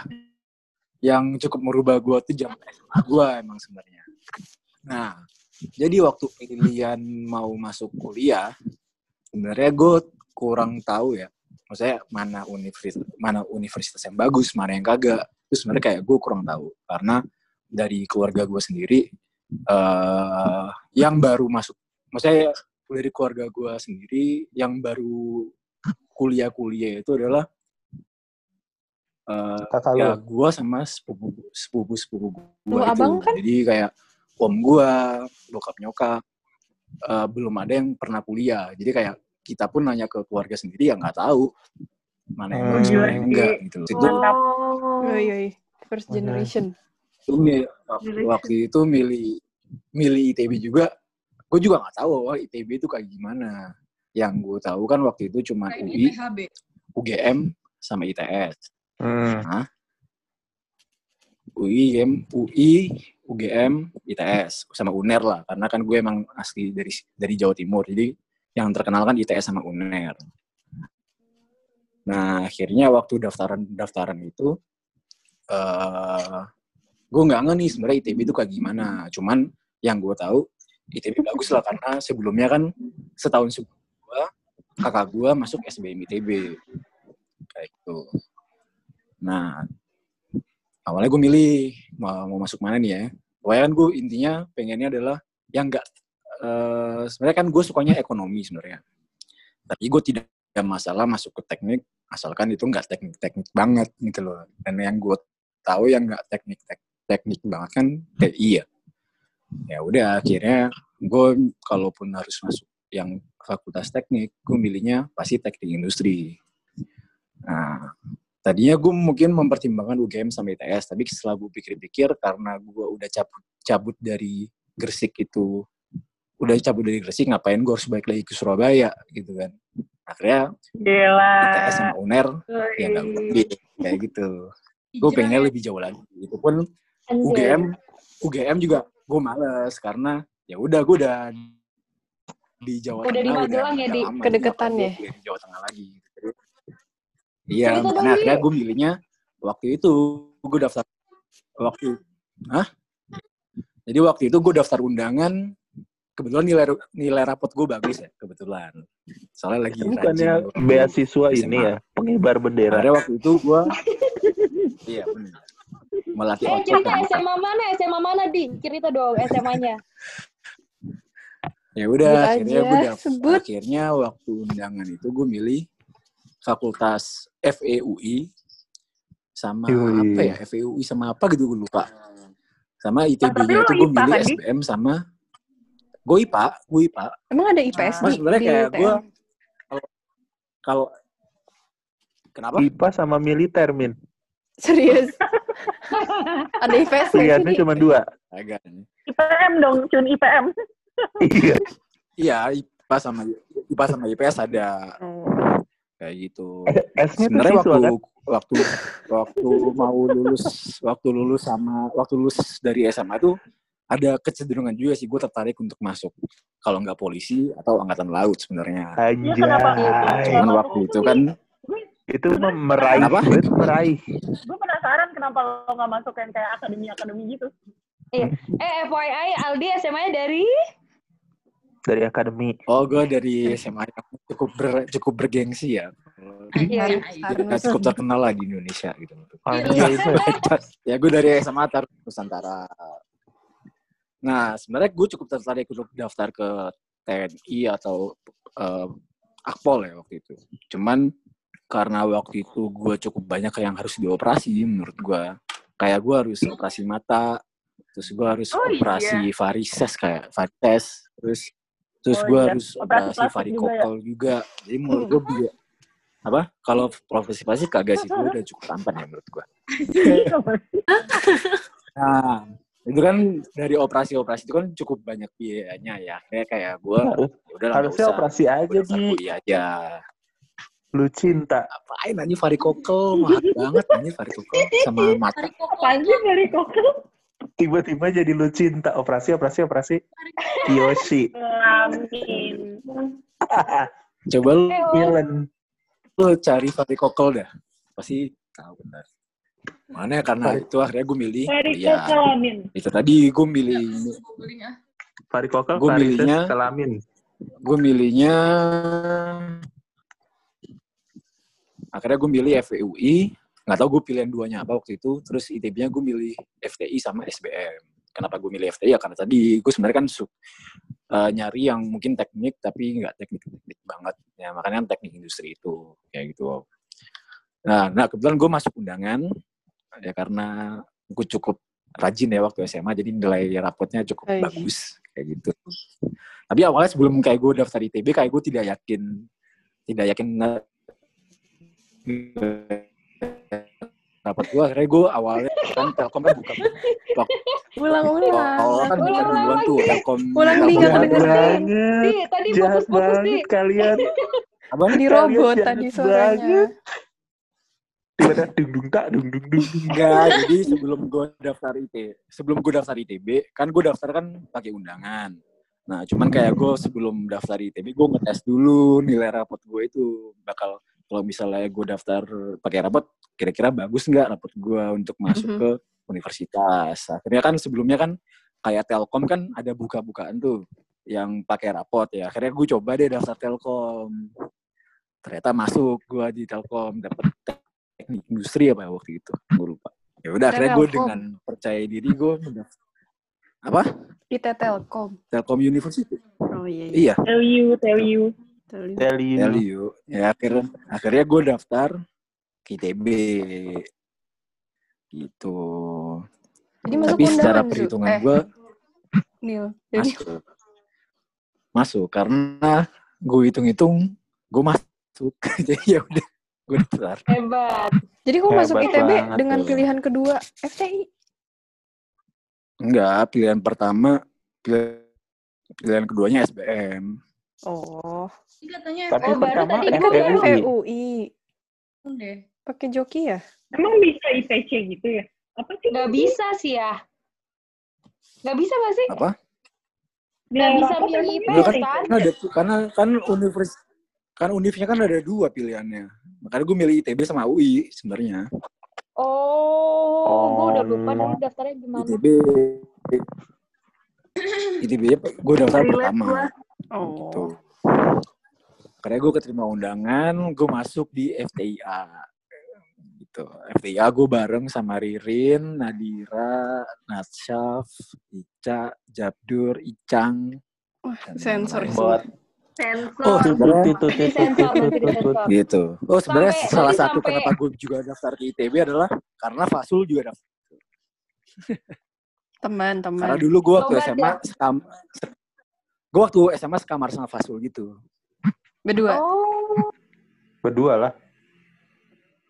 K: yang cukup merubah gue tuh jam SMA gue emang sebenarnya. Nah, jadi waktu pilihan mau masuk kuliah, sebenarnya gue kurang tahu ya. Maksudnya mana universitas, mana universitas yang bagus, mana yang kagak. Itu sebenarnya kayak gue kurang tahu. Karena dari keluarga gue sendiri, eh yang baru masuk, maksudnya dari keluarga gue sendiri, yang baru kuliah-kuliah itu adalah eh,
A: Kakak
K: ya gue sama sepupu sepupu sepupu gue itu
C: abang kan?
K: jadi kayak om gue bokap nyokap eh, belum ada yang pernah kuliah jadi kayak kita pun nanya ke keluarga sendiri ya nggak tahu mana yang
A: Hmm.
K: bagus mana yang enggak gitu itu
E: Mantap.
C: Yoi, yoi. First generation.
K: itu waktu, itu milih milih ITB juga gue juga nggak tahu oh, ITB itu kayak gimana yang gue tahu kan waktu itu cuma UI. UGM sama ITS
A: Hmm.
K: UI, UGM, UI, UGM, ITS sama UNER lah karena kan gue emang asli dari dari Jawa Timur jadi yang terkenal kan ITS sama UNER. Nah akhirnya waktu daftaran daftaran itu eh gue nggak ngerti nih sebenarnya ITB itu kayak gimana. Cuman yang gue tahu ITB bagus lah karena sebelumnya kan setahun sebelum gue kakak gue masuk SBM ITB kayak gitu. Nah awalnya gue milih mau, mau masuk mana nih ya. Pokoknya kan gue intinya pengennya adalah yang enggak eh sebenarnya kan gue sukanya ekonomi sebenarnya. Tapi gue tidak ada masalah masuk ke teknik asalkan itu enggak teknik-teknik banget gitu loh. Dan yang gue tahu yang enggak teknik teknik banget kan TI ya. Ya udah akhirnya gue kalaupun harus masuk yang fakultas teknik, gue milihnya pasti teknik industri. Nah, tadinya gue mungkin mempertimbangkan UGM sama ITS tapi setelah gue pikir-pikir karena gue udah cabut cabut dari Gresik itu udah cabut dari Gresik ngapain gue harus balik lagi ke Surabaya gitu kan akhirnya
E: Gila.
K: ITS sama UNER ya nggak lebih kayak gitu gue pengennya lebih jauh lagi itu pun UGM UGM juga gue males karena ya udah gue udah di Jawa
B: Udah di
K: Tengah
B: Magelang ya,
K: udah
B: Di?
K: ngapain
C: ya?
K: di Jawa Tengah lagi gitu. Iya, makanya akhirnya
B: Di.
K: gue milihnya waktu itu gue daftar waktu, hah? Jadi waktu itu gue daftar undangan, kebetulan nilai nilai rapot gue bagus ya, kebetulan. Soalnya lagi
A: Bukannya
K: rajin
A: beasiswa
K: SMA.
A: ini ya, pengibar bendera.
K: Akhirnya waktu itu gue, iya benar. Melatih
B: Eh cerita
K: kan.
B: SMA mana? SMA mana di? Cerita dong SMA-nya.
K: Ya udah, akhirnya gue
C: sebut.
K: Akhirnya waktu undangan itu gue milih fakultas FEUI sama
A: Yui.
K: apa ya FEUI sama apa gitu gue lupa. Sama ITB-nya itu gue milih
E: kan?
K: SBM sama gue IPA, gue IPA.
C: Emang ada IPS
K: Mas
C: di,
K: sebenarnya
C: di
K: kayak
C: UTM?
K: gue kalau kalau kenapa?
A: IPA sama militer, Min.
C: Serius? ada IPS
A: Pilihannya cuma dua.
K: Agak.
E: IPM dong, Cun IPM.
A: Iya.
K: Iya, IPA sama IPA sama IPS ada
C: Oh.
K: kayak gitu. Sebenarnya waktu
A: kan?
K: waktu waktu mau lulus waktu lulus sama waktu lulus dari SMA tuh ada kecenderungan juga sih gue tertarik untuk masuk kalau nggak polisi atau angkatan laut sebenarnya.
A: Anjay.
E: kenapa?
K: Cuman waktu itu kan
A: Itu mah meraih,
K: Kenapa?
A: meraih.
E: Gue penasaran kenapa lo nggak masuk yang kayak akademi-akademi gitu?
B: Iya. Eh, FYI, Aldi SMA-nya dari?
A: Dari akademi.
K: Oh, gue dari SMA yang cukup ber, cukup bergengsi ya.
B: Iya.
K: Kita cukup terkenal lah di Indonesia gitu.
A: Anjay, itu.
K: ya gue dari SMA Tar Nusantara. Nah, sebenarnya gue cukup tertarik untuk daftar ke TNI atau eh, Akpol ya waktu itu. Cuman karena waktu itu gue cukup banyak yang harus dioperasi menurut gue. Kayak gue harus operasi mata, terus gue harus
D: Oh, iya.
K: operasi varises kayak varises, terus terus
E: Oh,
K: gue
E: iya.
K: harus
E: Operasi
K: operasi
E: juga ya?
K: juga. Jadi menurut gue bi- apa? Kalau profesi plastik kagak sih, gue udah cukup tampan ya menurut gue. Nah, itu kan dari operasi-operasi itu kan cukup banyak biayanya ya. Kayak kayak gue, udah
A: Harusnya operasi aja.
K: Iya aja.
A: Lu cinta.
K: Apain aja varikokel, mahal banget aja varikokel sama mata.
E: Apaan sih dari kokol?
A: Tiba-tiba jadi lu cinta. Operasi, operasi, operasi. Yoshi.
E: Amin.
K: Coba lu,
B: Eh.
A: Milan.
K: lu cari varikokel dah. Pasti tahu benar. Mana ya karena
A: Vari-
K: itu akhirnya gue milih. Ya, itu tadi gue milih
A: Varikokel,
K: Gua
A: varises,
K: milihnya-
A: kelamin.
K: gue milihnya akhirnya gue milih FUI nggak tahu gue pilihan duanya apa waktu itu. Terus ITB-nya gue milih FTI sama SBM kenapa gue milih FTI ya karena tadi gue sebenarnya kan su- eh, nyari yang mungkin teknik tapi nggak teknik teknik banget. Ya makanya kan teknik industri itu kayak gitu. Nah nah kebetulan gue masuk undangan ya karena gue cukup rajin ya waktu SMA jadi nilai rapotnya cukup
C: Baik.
K: bagus kayak gitu tapi awalnya sebelum kayak gue daftar ITB kayak gue tidak yakin tidak yakin rapat gue akhirnya gue awalnya kan Telkom kan buka
C: Ulang-ulang.
K: awal kan buka
B: Ulang
K: duluan tuh
B: lagi.
K: Telkom
C: Ulang,
K: Telkom
C: nggak kedengeran.
B: tadi Di.
A: banget kalian.
K: Abang
C: Di
A: Kalian
C: robot
A: jahat
C: tadi suaranya.
A: Tiba-tiba dung dung tak dung dung dung dung.
K: Enggak, jadi sebelum gue daftar IT, sebelum gue daftar ITB, kan gue daftar kan pakai undangan. Nah, cuman kayak gue sebelum daftar ITB, gue ngetes dulu nilai rapot gue itu bakal kalau misalnya gue daftar pakai rapot, kira-kira bagus nggak rapot gue untuk masuk
C: Mhm.
K: ke universitas. Akhirnya kan sebelumnya kan kayak Telkom kan ada buka-bukaan tuh yang pakai rapot ya. Akhirnya gue coba deh daftar Telkom. Ternyata masuk gue di Telkom dapet teknik industri apa ya waktu itu? Gue lupa. Ya udah akhirnya gue dengan percaya diri gue apa?
C: IT Telkom.
K: Telkom University?
C: Oh iya. iya.
K: iya.
E: Tell you, tell you.
A: Tell you.
K: LU ya akhirnya akhirnya gue daftar ke ITB gitu.
C: Jadi masuk
K: tapi secara perhitungan
C: Eh,
K: gue
C: Nil. Jadi?
K: Masuk. Masuk karena gue hitung-hitung gue masuk. Jadi ya udah gue daftar
B: Hebat.
C: Jadi kok masuk ITB
A: banget
C: dengan
A: tuh.
C: pilihan kedua FTI?
K: enggak pilihan pertama pilihan, pilihan keduanya SBM
C: Oh,
J: Ini katanya
A: Tapi
B: Oh, baru
A: pertama
B: tadi
C: tadi kan
A: FEUI.
C: FEUI.
J: deh.
C: Pakai joki ya?
E: Emang bisa IPC gitu ya? Apa sih?
B: Nggak bisa sih ya. Nggak bisa nggak sih?
K: apa
B: Nggak bisa
E: rapot
B: milih
E: emang
B: IPS
K: Enggak kan,
B: kan?
K: karena ada karena kan univers kan univnya kan ada dua pilihannya. Makanya gue milih ITB sama UI sebenarnya.
B: Oh, gue udah lupa
A: Oh.
B: dulu daftarnya gimana.
K: ITB ITB gue daftar
D: Relate
K: pertama.
D: gua.
K: Gitu.
C: Oh.
K: Karena gue keterima undangan, gue masuk di FTIA. Gitu. FTIA gue bareng sama Ririn, Nadira, Natsyaf, Ica, Jabdur, Icang.
C: Wah, sensor.
D: Sensor.
K: Oh,
B: disensor.
K: gitu. Oh sebenarnya
B: Sampai-
K: salah satu
B: sampai-
K: kenapa gue juga daftar ke ITB adalah karena Fasul juga daftar. Karena
C: Teman-teman.
K: dulu gue waktu SMA sekam, gue waktu SMA sekamar sama Fasul gitu.
C: Berdua.
B: Oh,
A: Berdua lah.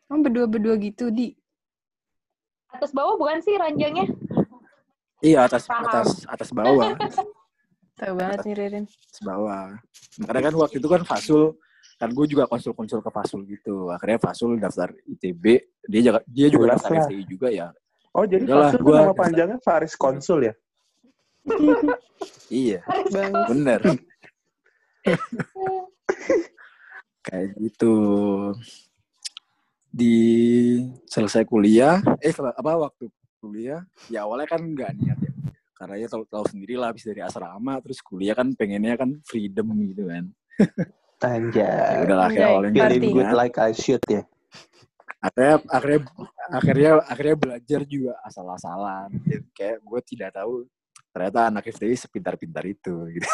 C: Oh, berdua-berdua gitu, Di.
B: atas bawah bukan sih ranjangnya?
K: Iya atas
B: Paham.
K: atas atas bawah,
C: Tahu banget nih, Ririn.
K: bawah. Karena kan waktu itu kan Fasul kan gue juga konsul-konsul ke Fasul gitu. Akhirnya Fasul daftar ITB, dia juga dia juga
A: Jelas
K: daftar
A: lah.
K: FTI juga ya.
A: Oh jadi
K: Udahlah,
A: Fasul
K: gua
A: nama
K: daftar.
A: panjangnya Faris Konsul ya?
K: Iya,
C: Bang.
K: bener. Kayak gitu. di selesai kuliah eh apa waktu kuliah ya awalnya kan nggak niat ya karena ya tahu tahu sendiri lah habis dari asrama terus kuliah kan pengennya kan freedom gitu kan ya
A: Anjay.
K: udah lah kayak
C: Anjay,
K: awalnya
A: Feeling
K: nggak
A: good like I should ya.
K: akhirnya akhirnya akhirnya akhirnya belajar juga asal-asalan Dan kayak gue tidak tahu ternyata anak FTI sepintar-pintar itu gitu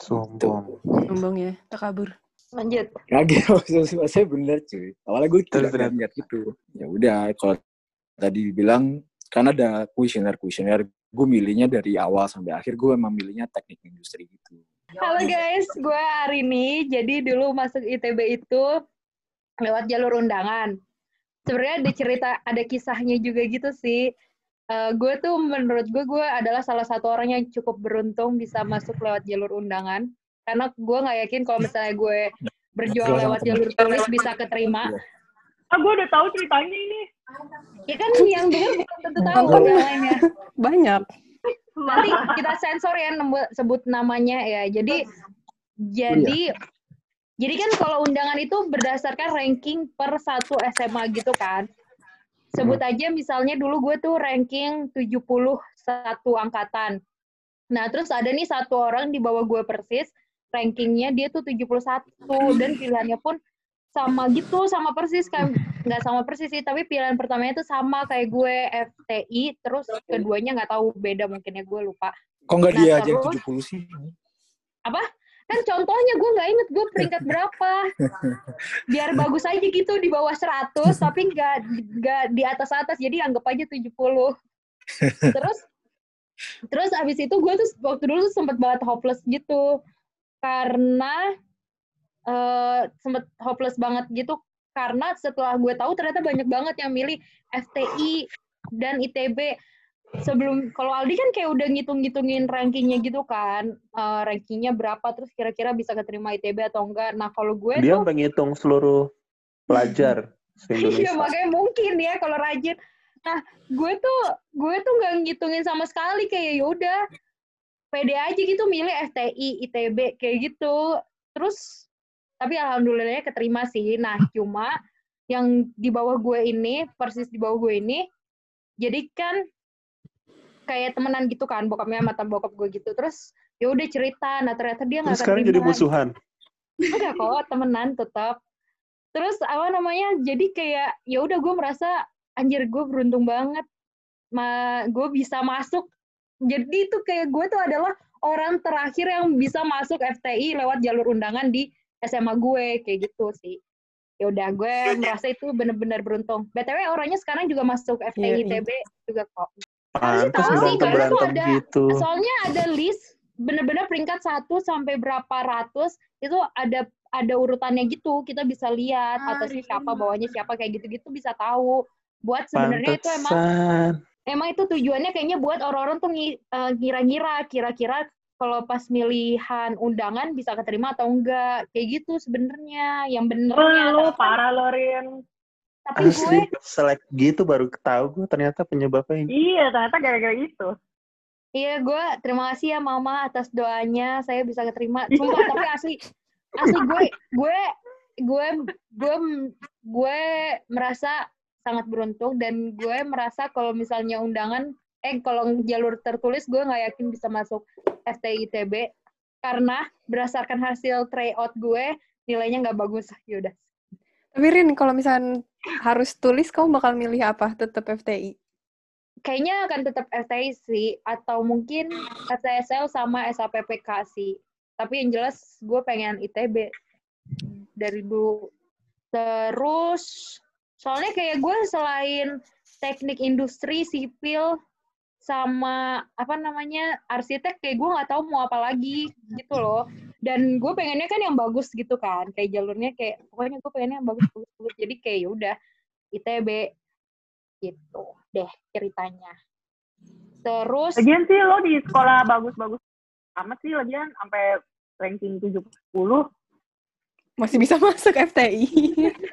A: Sombong.
C: Sombong ya, takabur.
B: Lanjut.
K: kaget maksud saya bener cuy awalnya gue tidak niat gitu ya udah kalau tadi bilang kan ada kuesioner kuesioner gue milihnya dari awal sampai akhir gue emang milihnya teknik industri gitu
B: Halo guys, gue Arini. Jadi dulu masuk ITB itu lewat jalur undangan. Sebenarnya ada cerita, ada kisahnya juga gitu sih. Eh, gue tuh menurut gue, gue adalah salah satu orang yang cukup beruntung bisa masuk lewat jalur undangan. Karena gue nggak yakin kalau misalnya gue berjuang lewat jalur tulis bisa keterima.
E: Ah, gue udah tahu ceritanya ini.
B: Ya kan yang denger belum tentu tahu yang lainnya.
C: Banyak.
B: Nanti kita sensor ya sebut namanya ya. Jadi jadi jadi kan kalau undangan itu berdasarkan ranking per satu SMA gitu kan. Sebut aja misalnya dulu gue tuh ranking 71 angkatan. Nah, terus ada nih satu orang di bawah gue persis, rankingnya dia tuh 71 dan pilihannya pun sama gitu, sama persis kan. Nggak sama persis sih, tapi pilihan pertamanya tuh sama kayak gue FTI, terus keduanya nggak tahu beda mungkin ya gue lupa.
K: kok nggak
B: Nah,
K: dia aja yang
B: terus-
K: 70 sih
B: apa kan contohnya gue nggak inget gue peringkat berapa biar bagus aja gitu di bawah 100 tapi nggak nggak di atas atas jadi anggap aja 70 terus terus abis itu gue tuh waktu dulu tuh sempet banget hopeless gitu karena eh sempet hopeless banget gitu. Karena setelah gue tahu ternyata banyak banget yang milih FTI dan ITB sebelum kalau Aldi kan kayak udah ngitung-ngitungin rankingnya gitu kan eh, rankingnya berapa terus kira-kira bisa keterima ITB atau enggak. Nah kalau gue
A: Dia
B: tuh
A: ngitung seluruh pelajar
B: Iya makanya mungkin ya kalau rajin. Nah gue tuh gue tuh nggak ngitungin sama sekali. Kayak yaudah pede aja gitu milih FTI, ITB kayak gitu. Terus tapi alhamdulillahnya keterima sih. Nah cuma yang di bawah gue ini persis di bawah gue ini jadi kan kayak temenan gitu kan bokapnya mata bokap gue gitu terus ya udah cerita nah ternyata dia nggak
A: sekarang jadi musuhan.
B: Enggak kok, temenan tetap. Terus apa namanya? Jadi kayak ya udah gue merasa anjir gue beruntung banget. Ma, gue bisa masuk. Jadi itu kayak gue tuh adalah orang terakhir yang bisa masuk FTI lewat jalur undangan di SMA gue kayak gitu sih. Ya udah gue merasa itu bener-bener beruntung. BTW orangnya sekarang juga masuk
C: Iya,
B: FTI
C: iya.
B: ITB juga kok.
A: Pantes
B: tahu sih, karena tuh ada
A: gitu.
B: soalnya ada list bener-bener peringkat 1 sampai berapa ratus itu ada ada urutannya gitu kita bisa lihat
J: Ah,
B: atasnya
J: iya.
B: siapa bawahnya siapa kayak gitu-gitu bisa tahu buat sebenarnya itu emang emang itu tujuannya kayaknya buat orang-orang tuh eh, ngira-ngira kira-kira kalau pas milihan undangan bisa keterima atau enggak kayak gitu sebenarnya yang benernya Tapi-
E: parah lo, Rin.
B: tapi gue
A: Asli selek gitu baru ketahu gue ternyata penyebabnya ini.
E: Iya, ternyata gara-gara itu.
B: Iya, gue terima kasih ya Mama atas doanya. Saya bisa keterima. Sumpah, tapi asli, asli gue, gue, gue, gue, gue merasa sangat beruntung dan gue merasa kalau misalnya undangan, eh kalau jalur tertulis gue nggak yakin bisa masuk FTI ITB karena berdasarkan hasil tryout gue nilainya nggak bagus. Yaudah.
C: Tapi Rin, kalau misalnya harus tulis, kamu bakal milih apa? Tetap FTI?
B: kayaknya akan tetap FTI sih atau mungkin STSL sama SAPPK sih. Tapi yang jelas gue pengen ITB dari dulu. Terus soalnya kayak gue selain teknik industri sipil sama apa namanya arsitek kayak gue nggak tahu mau apa lagi gitu loh dan gue pengennya kan yang bagus gitu kan kayak jalurnya kayak pokoknya gue pengennya yang bagus bagus, bagus. jadi kayak ya udah ITB gitu deh ceritanya. Terus
E: Lagian sih lo di sekolah bagus-bagus amat sih lagian sampai ranking 70.
C: Masih bisa masuk FTI.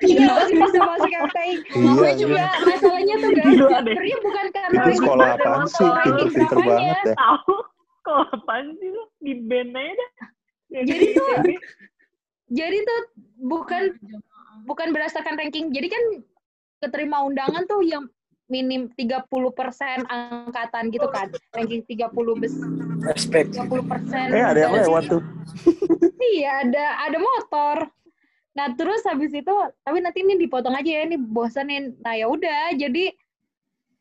B: iya masih bisa masuk FTI.
A: Iya,
B: gue
A: iya.
B: juga masalahnya tuh guys,
E: Gila deh.
B: sebenarnya bukan karena
A: Itu sekolah apaan sih? Pinter-pinter banget ya.
E: Tahu kok apaan sih lo di band aja dah.
B: Jadi
E: di
B: tuh-. Jadi tuh bukan bukan berdasarkan ranking. Jadi kan keterima undangan tuh yang minim 30% angkatan gitu kan. Ranking 30 besar.
K: Respect.
B: 30%
A: Eh, ada yang lewat tuh.
B: iya, ada ada motor. Nah, terus habis itu tapi nanti ini dipotong aja ya, ini bosanin. Nah, ya udah, jadi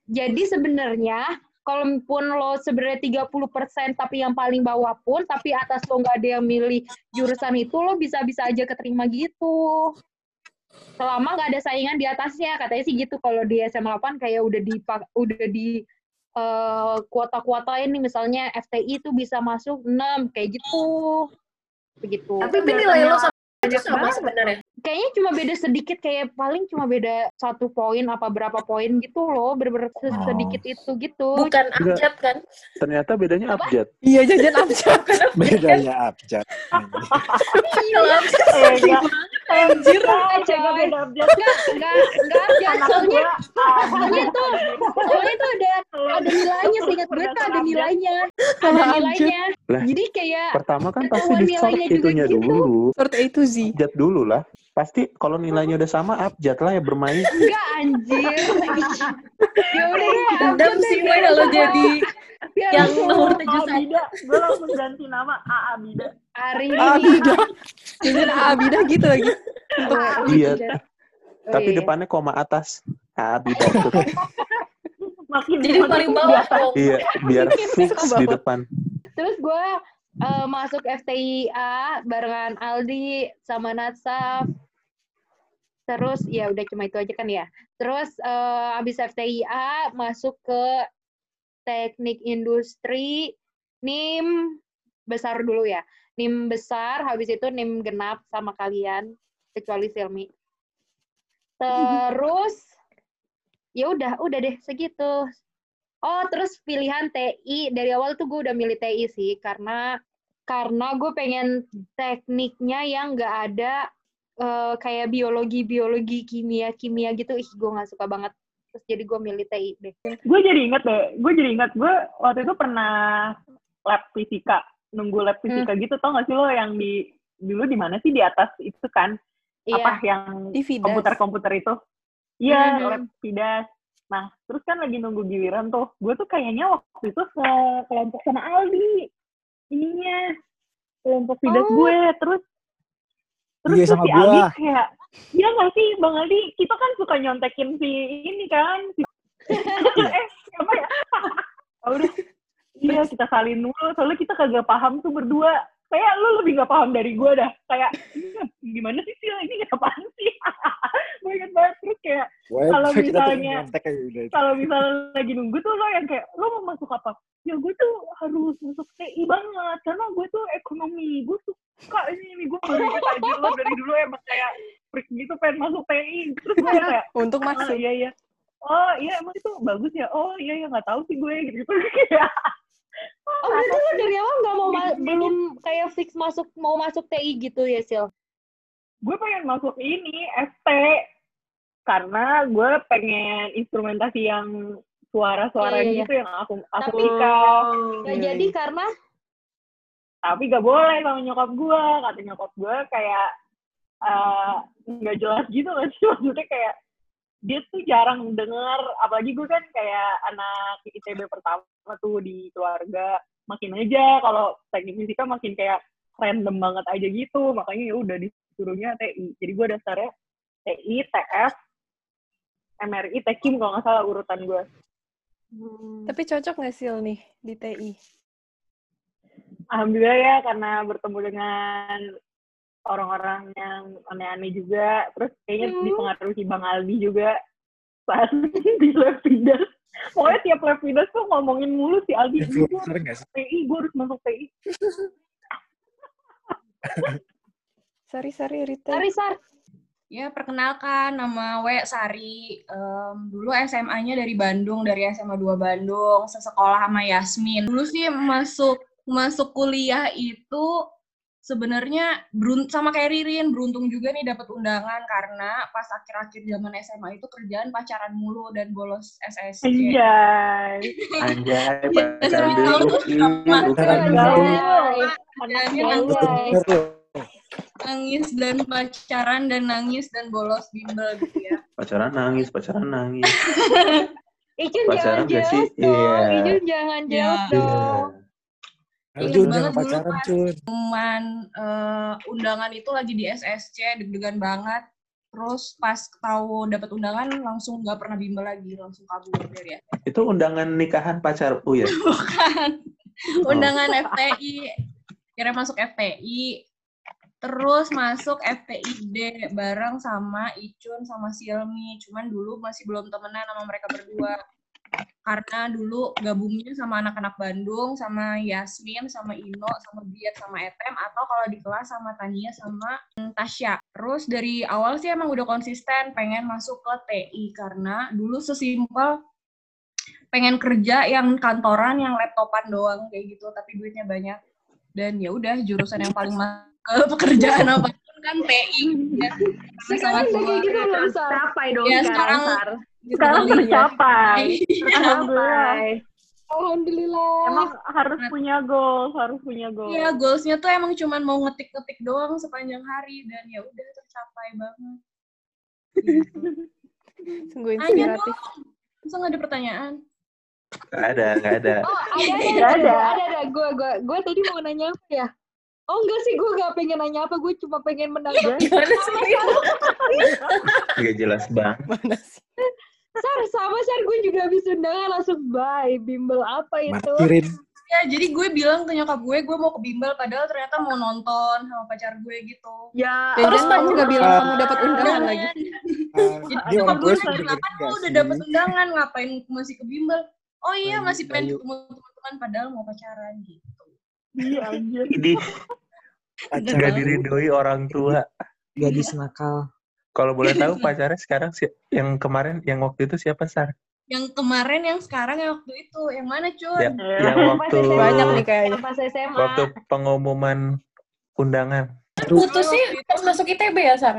B: jadi sebenarnya kalaupun lo sebenarnya 30% tapi yang paling bawah pun tapi atas lo nggak ada yang milih jurusan itu lo bisa-bisa aja keterima gitu selama nggak ada saingan di atasnya katanya sih gitu. Kalau di SMA 8 kayak udah di udah di eh, kuota-kuotain nih. Misalnya FTI itu bisa masuk 6 kayak gitu. Begitu.
I: Tapi nilai lo sama sama sebenarnya.
B: Kayaknya cuma beda sedikit kayak paling cuma beda satu poin apa berapa poin gitu loh bener-bener se-
A: Oh.
B: sedikit itu gitu
I: Bukan abjad kan?
A: Ternyata bedanya abjad.
C: Iya jajan abjad kan
K: Bedanya abjad.
I: Kalau abjad
E: Eh, enggak.
I: anjir.
B: Enggak, coy. Enggak, enggak, enggak abjad. Soalnya, soalnya tuh, soalnya tuh ada, ada nilainya. Seingat gue tuh ada nilainya. Ada
C: abjad.
B: nilainya.
A: Lah,
B: Jadi kayak,
A: Pertama kan pasti di sort itunya
B: gitu.
A: dulu.
C: Sort A to Z.
A: Abjad dulu lah. Pasti kalau nilainya udah sama abjad lah ya bermain.
B: enggak anjir. ya udah abjad deh,
I: sih kalau jadi yang nomor tujuh.
E: Bida. Gue langsung ganti nama AA Bida.
B: Hari
C: Abida. Jajan Abida gitu lagi.
A: Iya.
B: Oh,
A: Tapi
B: iya.
A: depannya koma atas. Abida tuh.
E: Makin
I: Jadi paling bawah.
A: Iya, biar fix di depan.
B: Terus gue eh, masuk FTIA barengan Aldi sama Natsaf. Terus ya udah cuma itu aja kan ya. Terus eh, habis FTIA masuk ke teknik industri NIM besar dulu ya. NIM besar, habis itu NIM genap sama kalian kecuali Silmi. Terus ya udah, udah deh segitu. Oh, terus pilihan TI dari awal tuh gue udah milih TI sih karena karena gue pengen tekniknya yang nggak ada eh, kayak biologi biologi kimia kimia gitu ih gue nggak suka banget terus jadi gue milih TI deh
E: Gue jadi inget deh. Gue jadi inget. Gue waktu itu pernah lab fisika. Nunggu lab fisika gitu. Tau gak sih lo yang di dulu di mana sih di atas itu kan? Apa
B: iya
E: yang
C: Di Vidas.
E: komputer-komputer itu? Iya,
B: Mhm.
E: lab Fidas. Nah, terus kan lagi nunggu giliran tuh. Gue tuh kayaknya waktu itu ke kelompok sama Aldi. Ininya. Kelompok Fidas
B: Oh.
E: gue. Terus terus
K: Iya,
E: tuh
K: sama
E: si
K: gua.
E: Aldi kayak, iya nggak sih Bang Aldi? Kita kan suka nyontekin si ini kan. Si... eh, siapa ya? Oh, udah. Iya, kita salin dulu. Soalnya kita kagak paham tuh berdua. Kayak lu lebih gak paham dari gue dah. Kayak, "Iya, gimana sih Sil? Ini apaan sih? gue inget banget. Terus kayak, Kalau misalnya-
K: nyontek aja udah itu.
E: kalau misalnya lagi nunggu tuh lo yang kayak, lo mau masuk apa? Ya gue tuh harus masuk TI banget. Karena gue tuh ekonomi. Gue suka ini, ini. Gue baru inget aja lo dari dulu emang kayak freak gitu pengen masuk TI. Terus gue kayak,
C: Untuk
E: oh
C: masuk.
E: iya iya. Oh iya emang itu bagus ya. Oh iya ya nggak tahu sih gue gitu. Kayak,
B: oh berarti lo dari awal nggak mau ma- belum kayak fix masuk mau masuk TI gitu ya Sil?
E: Gue pengen masuk ini ST karena gue pengen instrumentasi yang suara-suara
B: Iya, iya, iya.
E: gitu yang aku aku
B: Tapi-
C: Iya,
B: jadi
C: iya.
B: karena?
E: Tapi gak boleh sama nyokap gue. Kata nyokap gue kayak eh, nggak jelas gitu kan sih? Maksudnya kayak dia tuh jarang dengar apalagi gue kan kayak anak ITB pertama tuh di keluarga makin aja kalau teknik fisika makin kayak random banget aja gitu. Makanya ya udah disuruhnya TI jadi gue daftarnya TI TF MRI Tekim kalau nggak salah urutan gue.
C: Tapi cocok nggak Sil nih di TI?
E: Alhamdulillah ya karena bertemu dengan orang-orang yang aneh-aneh juga. Terus kayaknya
B: Hmm.
E: dipengaruhi Bang Aldi juga saat di lab Fidas. Pokoknya tiap lab tuh ngomongin mulu si Aldi. "Gue
K: Influencer nggak sih?
E: TI, gue harus masuk TI.
C: Sari Sari Rita.
B: Sari Sar
J: Ya, perkenalkan nama W Sari. Em, dulu SMA-nya dari Bandung, dari SMA 2 Bandung, sesekolah sama Yasmin. Dulu sih masuk masuk kuliah itu sebenarnya sama kayak Ririn, beruntung juga nih dapat undangan karena pas akhir-akhir zaman SMA itu kerjaan pacaran mulu dan bolos SSC.
E: Anjay.
A: Anjay,
J: Iya,
A: pacaran dulu.
J: tuh. nangis dan pacaran dan nangis dan bolos bimbel gitu ya.
A: Pacaran nangis, pacaran nangis.
B: Icun
A: Pacaran
B: jangan jealous dong.
A: Iya.
B: Icun jangan jealous dong.
J: Ingat
K: Jun,
J: banget dulu
K: pacaran,
J: pas pengumuman eh, undangan itu lagi di SSC, deg-degan banget. Terus pas tahu dapat undangan langsung nggak pernah bimbel lagi, langsung kabur dari SSC.
A: Itu undangan nikahan pacarku ya?
J: Bukan.
A: Oh.
J: Undangan FTI. Kira masuk FTI. Terus masuk FTID bareng sama Icun sama Silmi. Cuman dulu masih belum temenan sama mereka berdua. Karena dulu gabungnya sama anak-anak Bandung, sama Yasmin, sama Ino, sama Biat, sama Etem, atau kalau di kelas sama Tania, sama Tasya. Terus dari awal sih emang udah konsisten pengen masuk ke TI, karena dulu sesimpel pengen kerja yang kantoran, yang laptopan doang kayak gitu, tapi duitnya banyak. Dan ya udah jurusan yang paling masuk ke pekerjaan apa pun kan TI. Ya.
B: Sekarang kayak gitu belum, Sar?
D: Tercapai dong
J: Ya,
D: sekarang,
J: sekarang-. Sekarang
D: tercapai.
J: Alhamdulillah.
B: Alhamdulillah.
E: Emang harus punya goals, harus punya goals.
J: Iya, goalsnya tuh emang cuman mau ngetik-ngetik doang sepanjang hari dan ya udah tercapai banget.
C: Sungguh inspiratif.
J: dong. Masa nggak ada pertanyaan?
A: Gak ada, gak ada.
B: Oh, ada, ada, ada,
D: ada.
B: ada, ada. Gue, gue, gue tadi mau nanya apa ya? Oh enggak sih, gue gak pengen nanya apa. Gue cuma pengen menanggapi.
J: Gimana sih?
A: Gak jelas bang.
C: Mana sih?
B: Sar, sama Sar. Gue juga habis undangan langsung bye. Bimbel apa itu?
K: Martirin.
J: Ya, jadi gue bilang ke nyokap gue, gue mau ke bimbel, padahal ternyata mau nonton sama pacar gue gitu.
D: Ya,
C: Terus
D: Allah.
C: kamu gak bilang kamu dapat undangan
J: Jangan.
C: lagi?
K: Ah,
J: Jadi
K: dia
J: nyokap gue
K: sudah
J: kenapa lu udah
K: sih?
J: dapet undangan, ngapain masih ke bimbel? Oh iya,
K: Bayu,
J: masih pengen ketemu teman-teman, padahal mau pacaran gitu.
E: Iya anjir.
A: Ini
K: Pacaran
A: gak diridoi orang tua.
F: Gadis nakal.
A: Kalau boleh tahu pacarnya sekarang si yang kemarin, yang waktu itu siapa Sar?
J: Yang kemarin, yang sekarang, yang waktu itu, yang mana Cun?
A: Ya,
D: Ya.
A: yang waktu
C: Banyak nih kayaknya.
B: Pas SMA.
A: waktu pengumuman undangan.
I: Putus sih pas masuk ITB ya, Sar?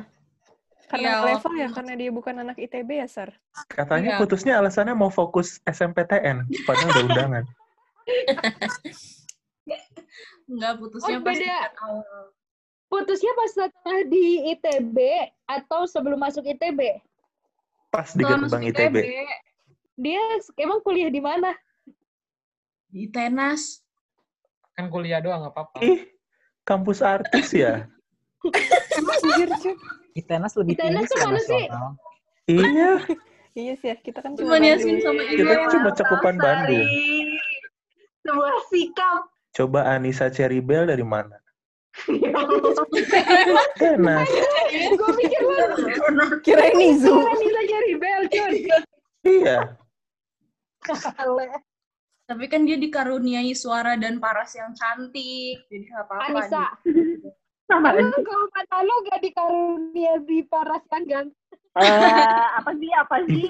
C: Karena
J: Iya,
C: level ya, karena dia bukan anak ITB ya, Sar.
A: Katanya
J: Iya.
A: putusnya alasannya mau fokus SMPTN, padahal udah undangan.
J: Enggak, putusnya
B: Oh,
J: pas
B: beda. Putusnya pas setelah di ITB atau sebelum masuk ITB?
A: Pas di gerbang
J: masuk
A: ITB.
B: Dia emang kuliah di mana?
J: Di tenas.
H: Kan kuliah doang nggak apa-apa.
A: Ih, kampus artis ya?
C: Anjir, Cun.
F: ITENAS lebih
B: ITENAS
F: tinggi sih
B: mana sih?
F: nasional.
A: Iya,
C: Iya sih ya, kita kan
J: Cuman
C: Bandung.
J: Yasmin sama Ino
A: kita cuma cakupan
D: Sari.
A: Bandung.
D: Sebuah sikap.
A: Coba Anissa Cherry-Bell dari mana? Tenas.
B: Gue pikir lu
C: Kirain Nizu.
B: kan bisa cari bel, Cun.
A: Iya.
J: Tapi kan dia dikaruniai suara dan paras yang cantik. Jadi apa-apa.
B: Anissa.
E: Sama
B: Lu kalau kata lu gak dikarunia di paras yang ganteng.
E: Eh, apa sih, apa sih?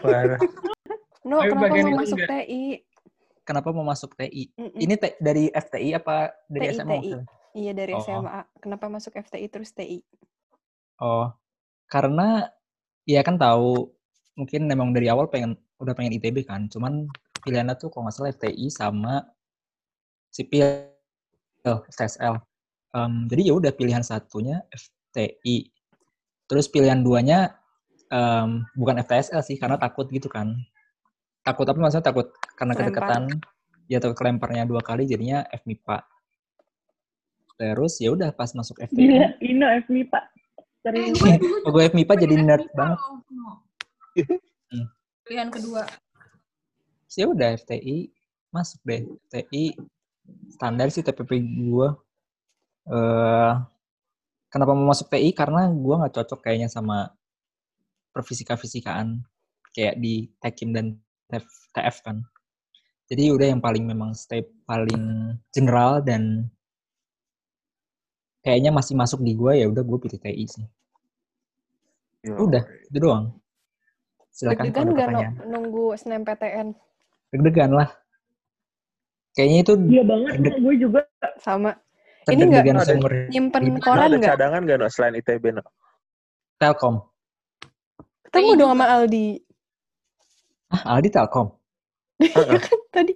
C: No, kenapa mau masuk
H: enggak.
C: TI?
F: Kenapa mau masuk TI?
C: Mm-mm.
F: Ini te- dari FTI apa dari
C: TI,
F: SMA?
C: TI. Iya dari
F: Oh.
C: SMA. Kenapa masuk FTI terus TI?
F: Oh, karena ya kan tahu mungkin memang dari awal pengen udah pengen ITB kan, cuman pilihannya tuh kalau nggak salah FTI sama sipil FTSL. Em, jadi ya udah pilihan satunya FTI. Terus pilihan duanya em, bukan FTSL sih karena takut gitu kan. Takut apa maksudnya takut karena
C: Kelempar.
F: kedekatan ya takut kelemparnya dua kali jadinya FMIPA. Terus ya udah pas masuk FTI
E: Gila, Ino FMIPA.
J: Eh,
E: Serius.
F: Oh, gue FMIPA jadi nerd
J: FMIPA
F: banget.
J: loh. No.
F: Hmm.
J: Pilihan kedua.
F: Ya udah FTI masuk deh FTI standar sih TPP gue eh kenapa mau masuk TI karena gue nggak cocok kayaknya sama perfisika fisikaan kayak di Tekim dan TF, TF kan. Jadi udah yang paling memang step paling general dan kayaknya masih masuk di gue ya udah gue pilih TI sih. Udah itu doang. Silakan
C: nggak
F: pertanyaan.
C: nunggu SNMPTN?
F: Deg-degan lah kayaknya itu
E: Iya banget,
F: Deg-
E: gue juga.
C: Sama. Ini nggak
F: terdeg-degan
A: Ada-
F: seumur
C: nyimpen koran
A: ada
C: nggak?
A: cadangan nggak no selain ITB no?
F: Telkom
C: Ketemu dong sama Aldi.
F: ah Aldi Telkom
A: Heeh.
C: Tadi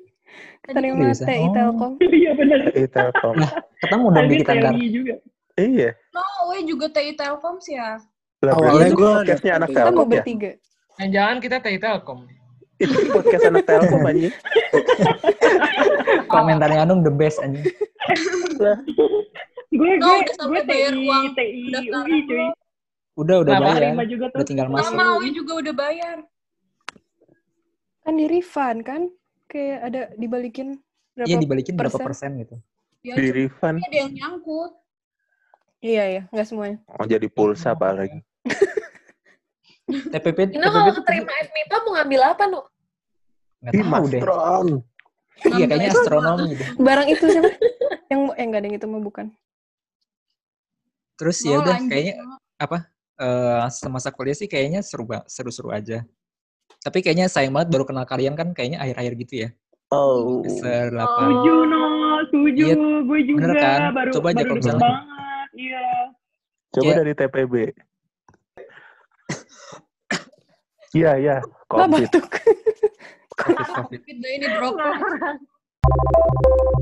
J: Tadi
C: terima
F: seriusan?
C: TI
F: Oh.
C: Telkom.
E: Iya bener.
A: Di Telkom.
F: ketemu dong di kita
E: juga.
A: Iya.
J: No, we juga TI Telkom sih ya.
K: Awalnya
A: podcastnya anak
K: daftar
C: Kita mau
A: Telkom ya?
C: bertiga.
H: Jangan kita TI Telkom.
A: Itu podcast anak Telkom anjing.
F: Komentarnya Anung the best anjing.
E: Gue gue
J: udah sampai
E: gue
J: bayar uang
E: TI UI cuy.
F: Udah udah
H: Kenapa?
F: bayar.
E: Juga tuh.
F: Udah tinggal masuk.
J: Sama, we juga udah bayar.
C: Kan di refund kan? Kayak ada dibalikin berapa
F: Iya dibalikin berapa
C: persen?
F: persen gitu.
J: Ya,
A: Di refund.
J: ada yang nyangkut.
C: Iya, iya. Nggak semuanya.
A: Oh, jadi pulsa apalagi.
F: TPP
I: Ino kalau keterima FMIPA mau ngambil apa, Nu?
F: Nggak
A: Ih,
F: tahu deh. Iya kayaknya astronomi deh.
C: Barang itu siapa? yang yang nggak ada yang itu mah bukan.
F: Terus ya udah
J: lanjut,
F: kayaknya apa eh semasa kuliah sih kayaknya seru seru-seru aja. Tapi kayaknya sayang banget baru kenal kalian kan kayaknya akhir-akhir gitu ya.
A: Oh.
F: Semester 8.
E: Setuju no, setuju.
F: Iya,
E: gue juga
F: bener kan?
E: baru
F: Coba aja
E: baru
F: kalau
E: banget. Iya.
A: Coba
F: Iya.
A: dari TPB. Iya, iya. Covid.
F: Covid,
J: ini droplet.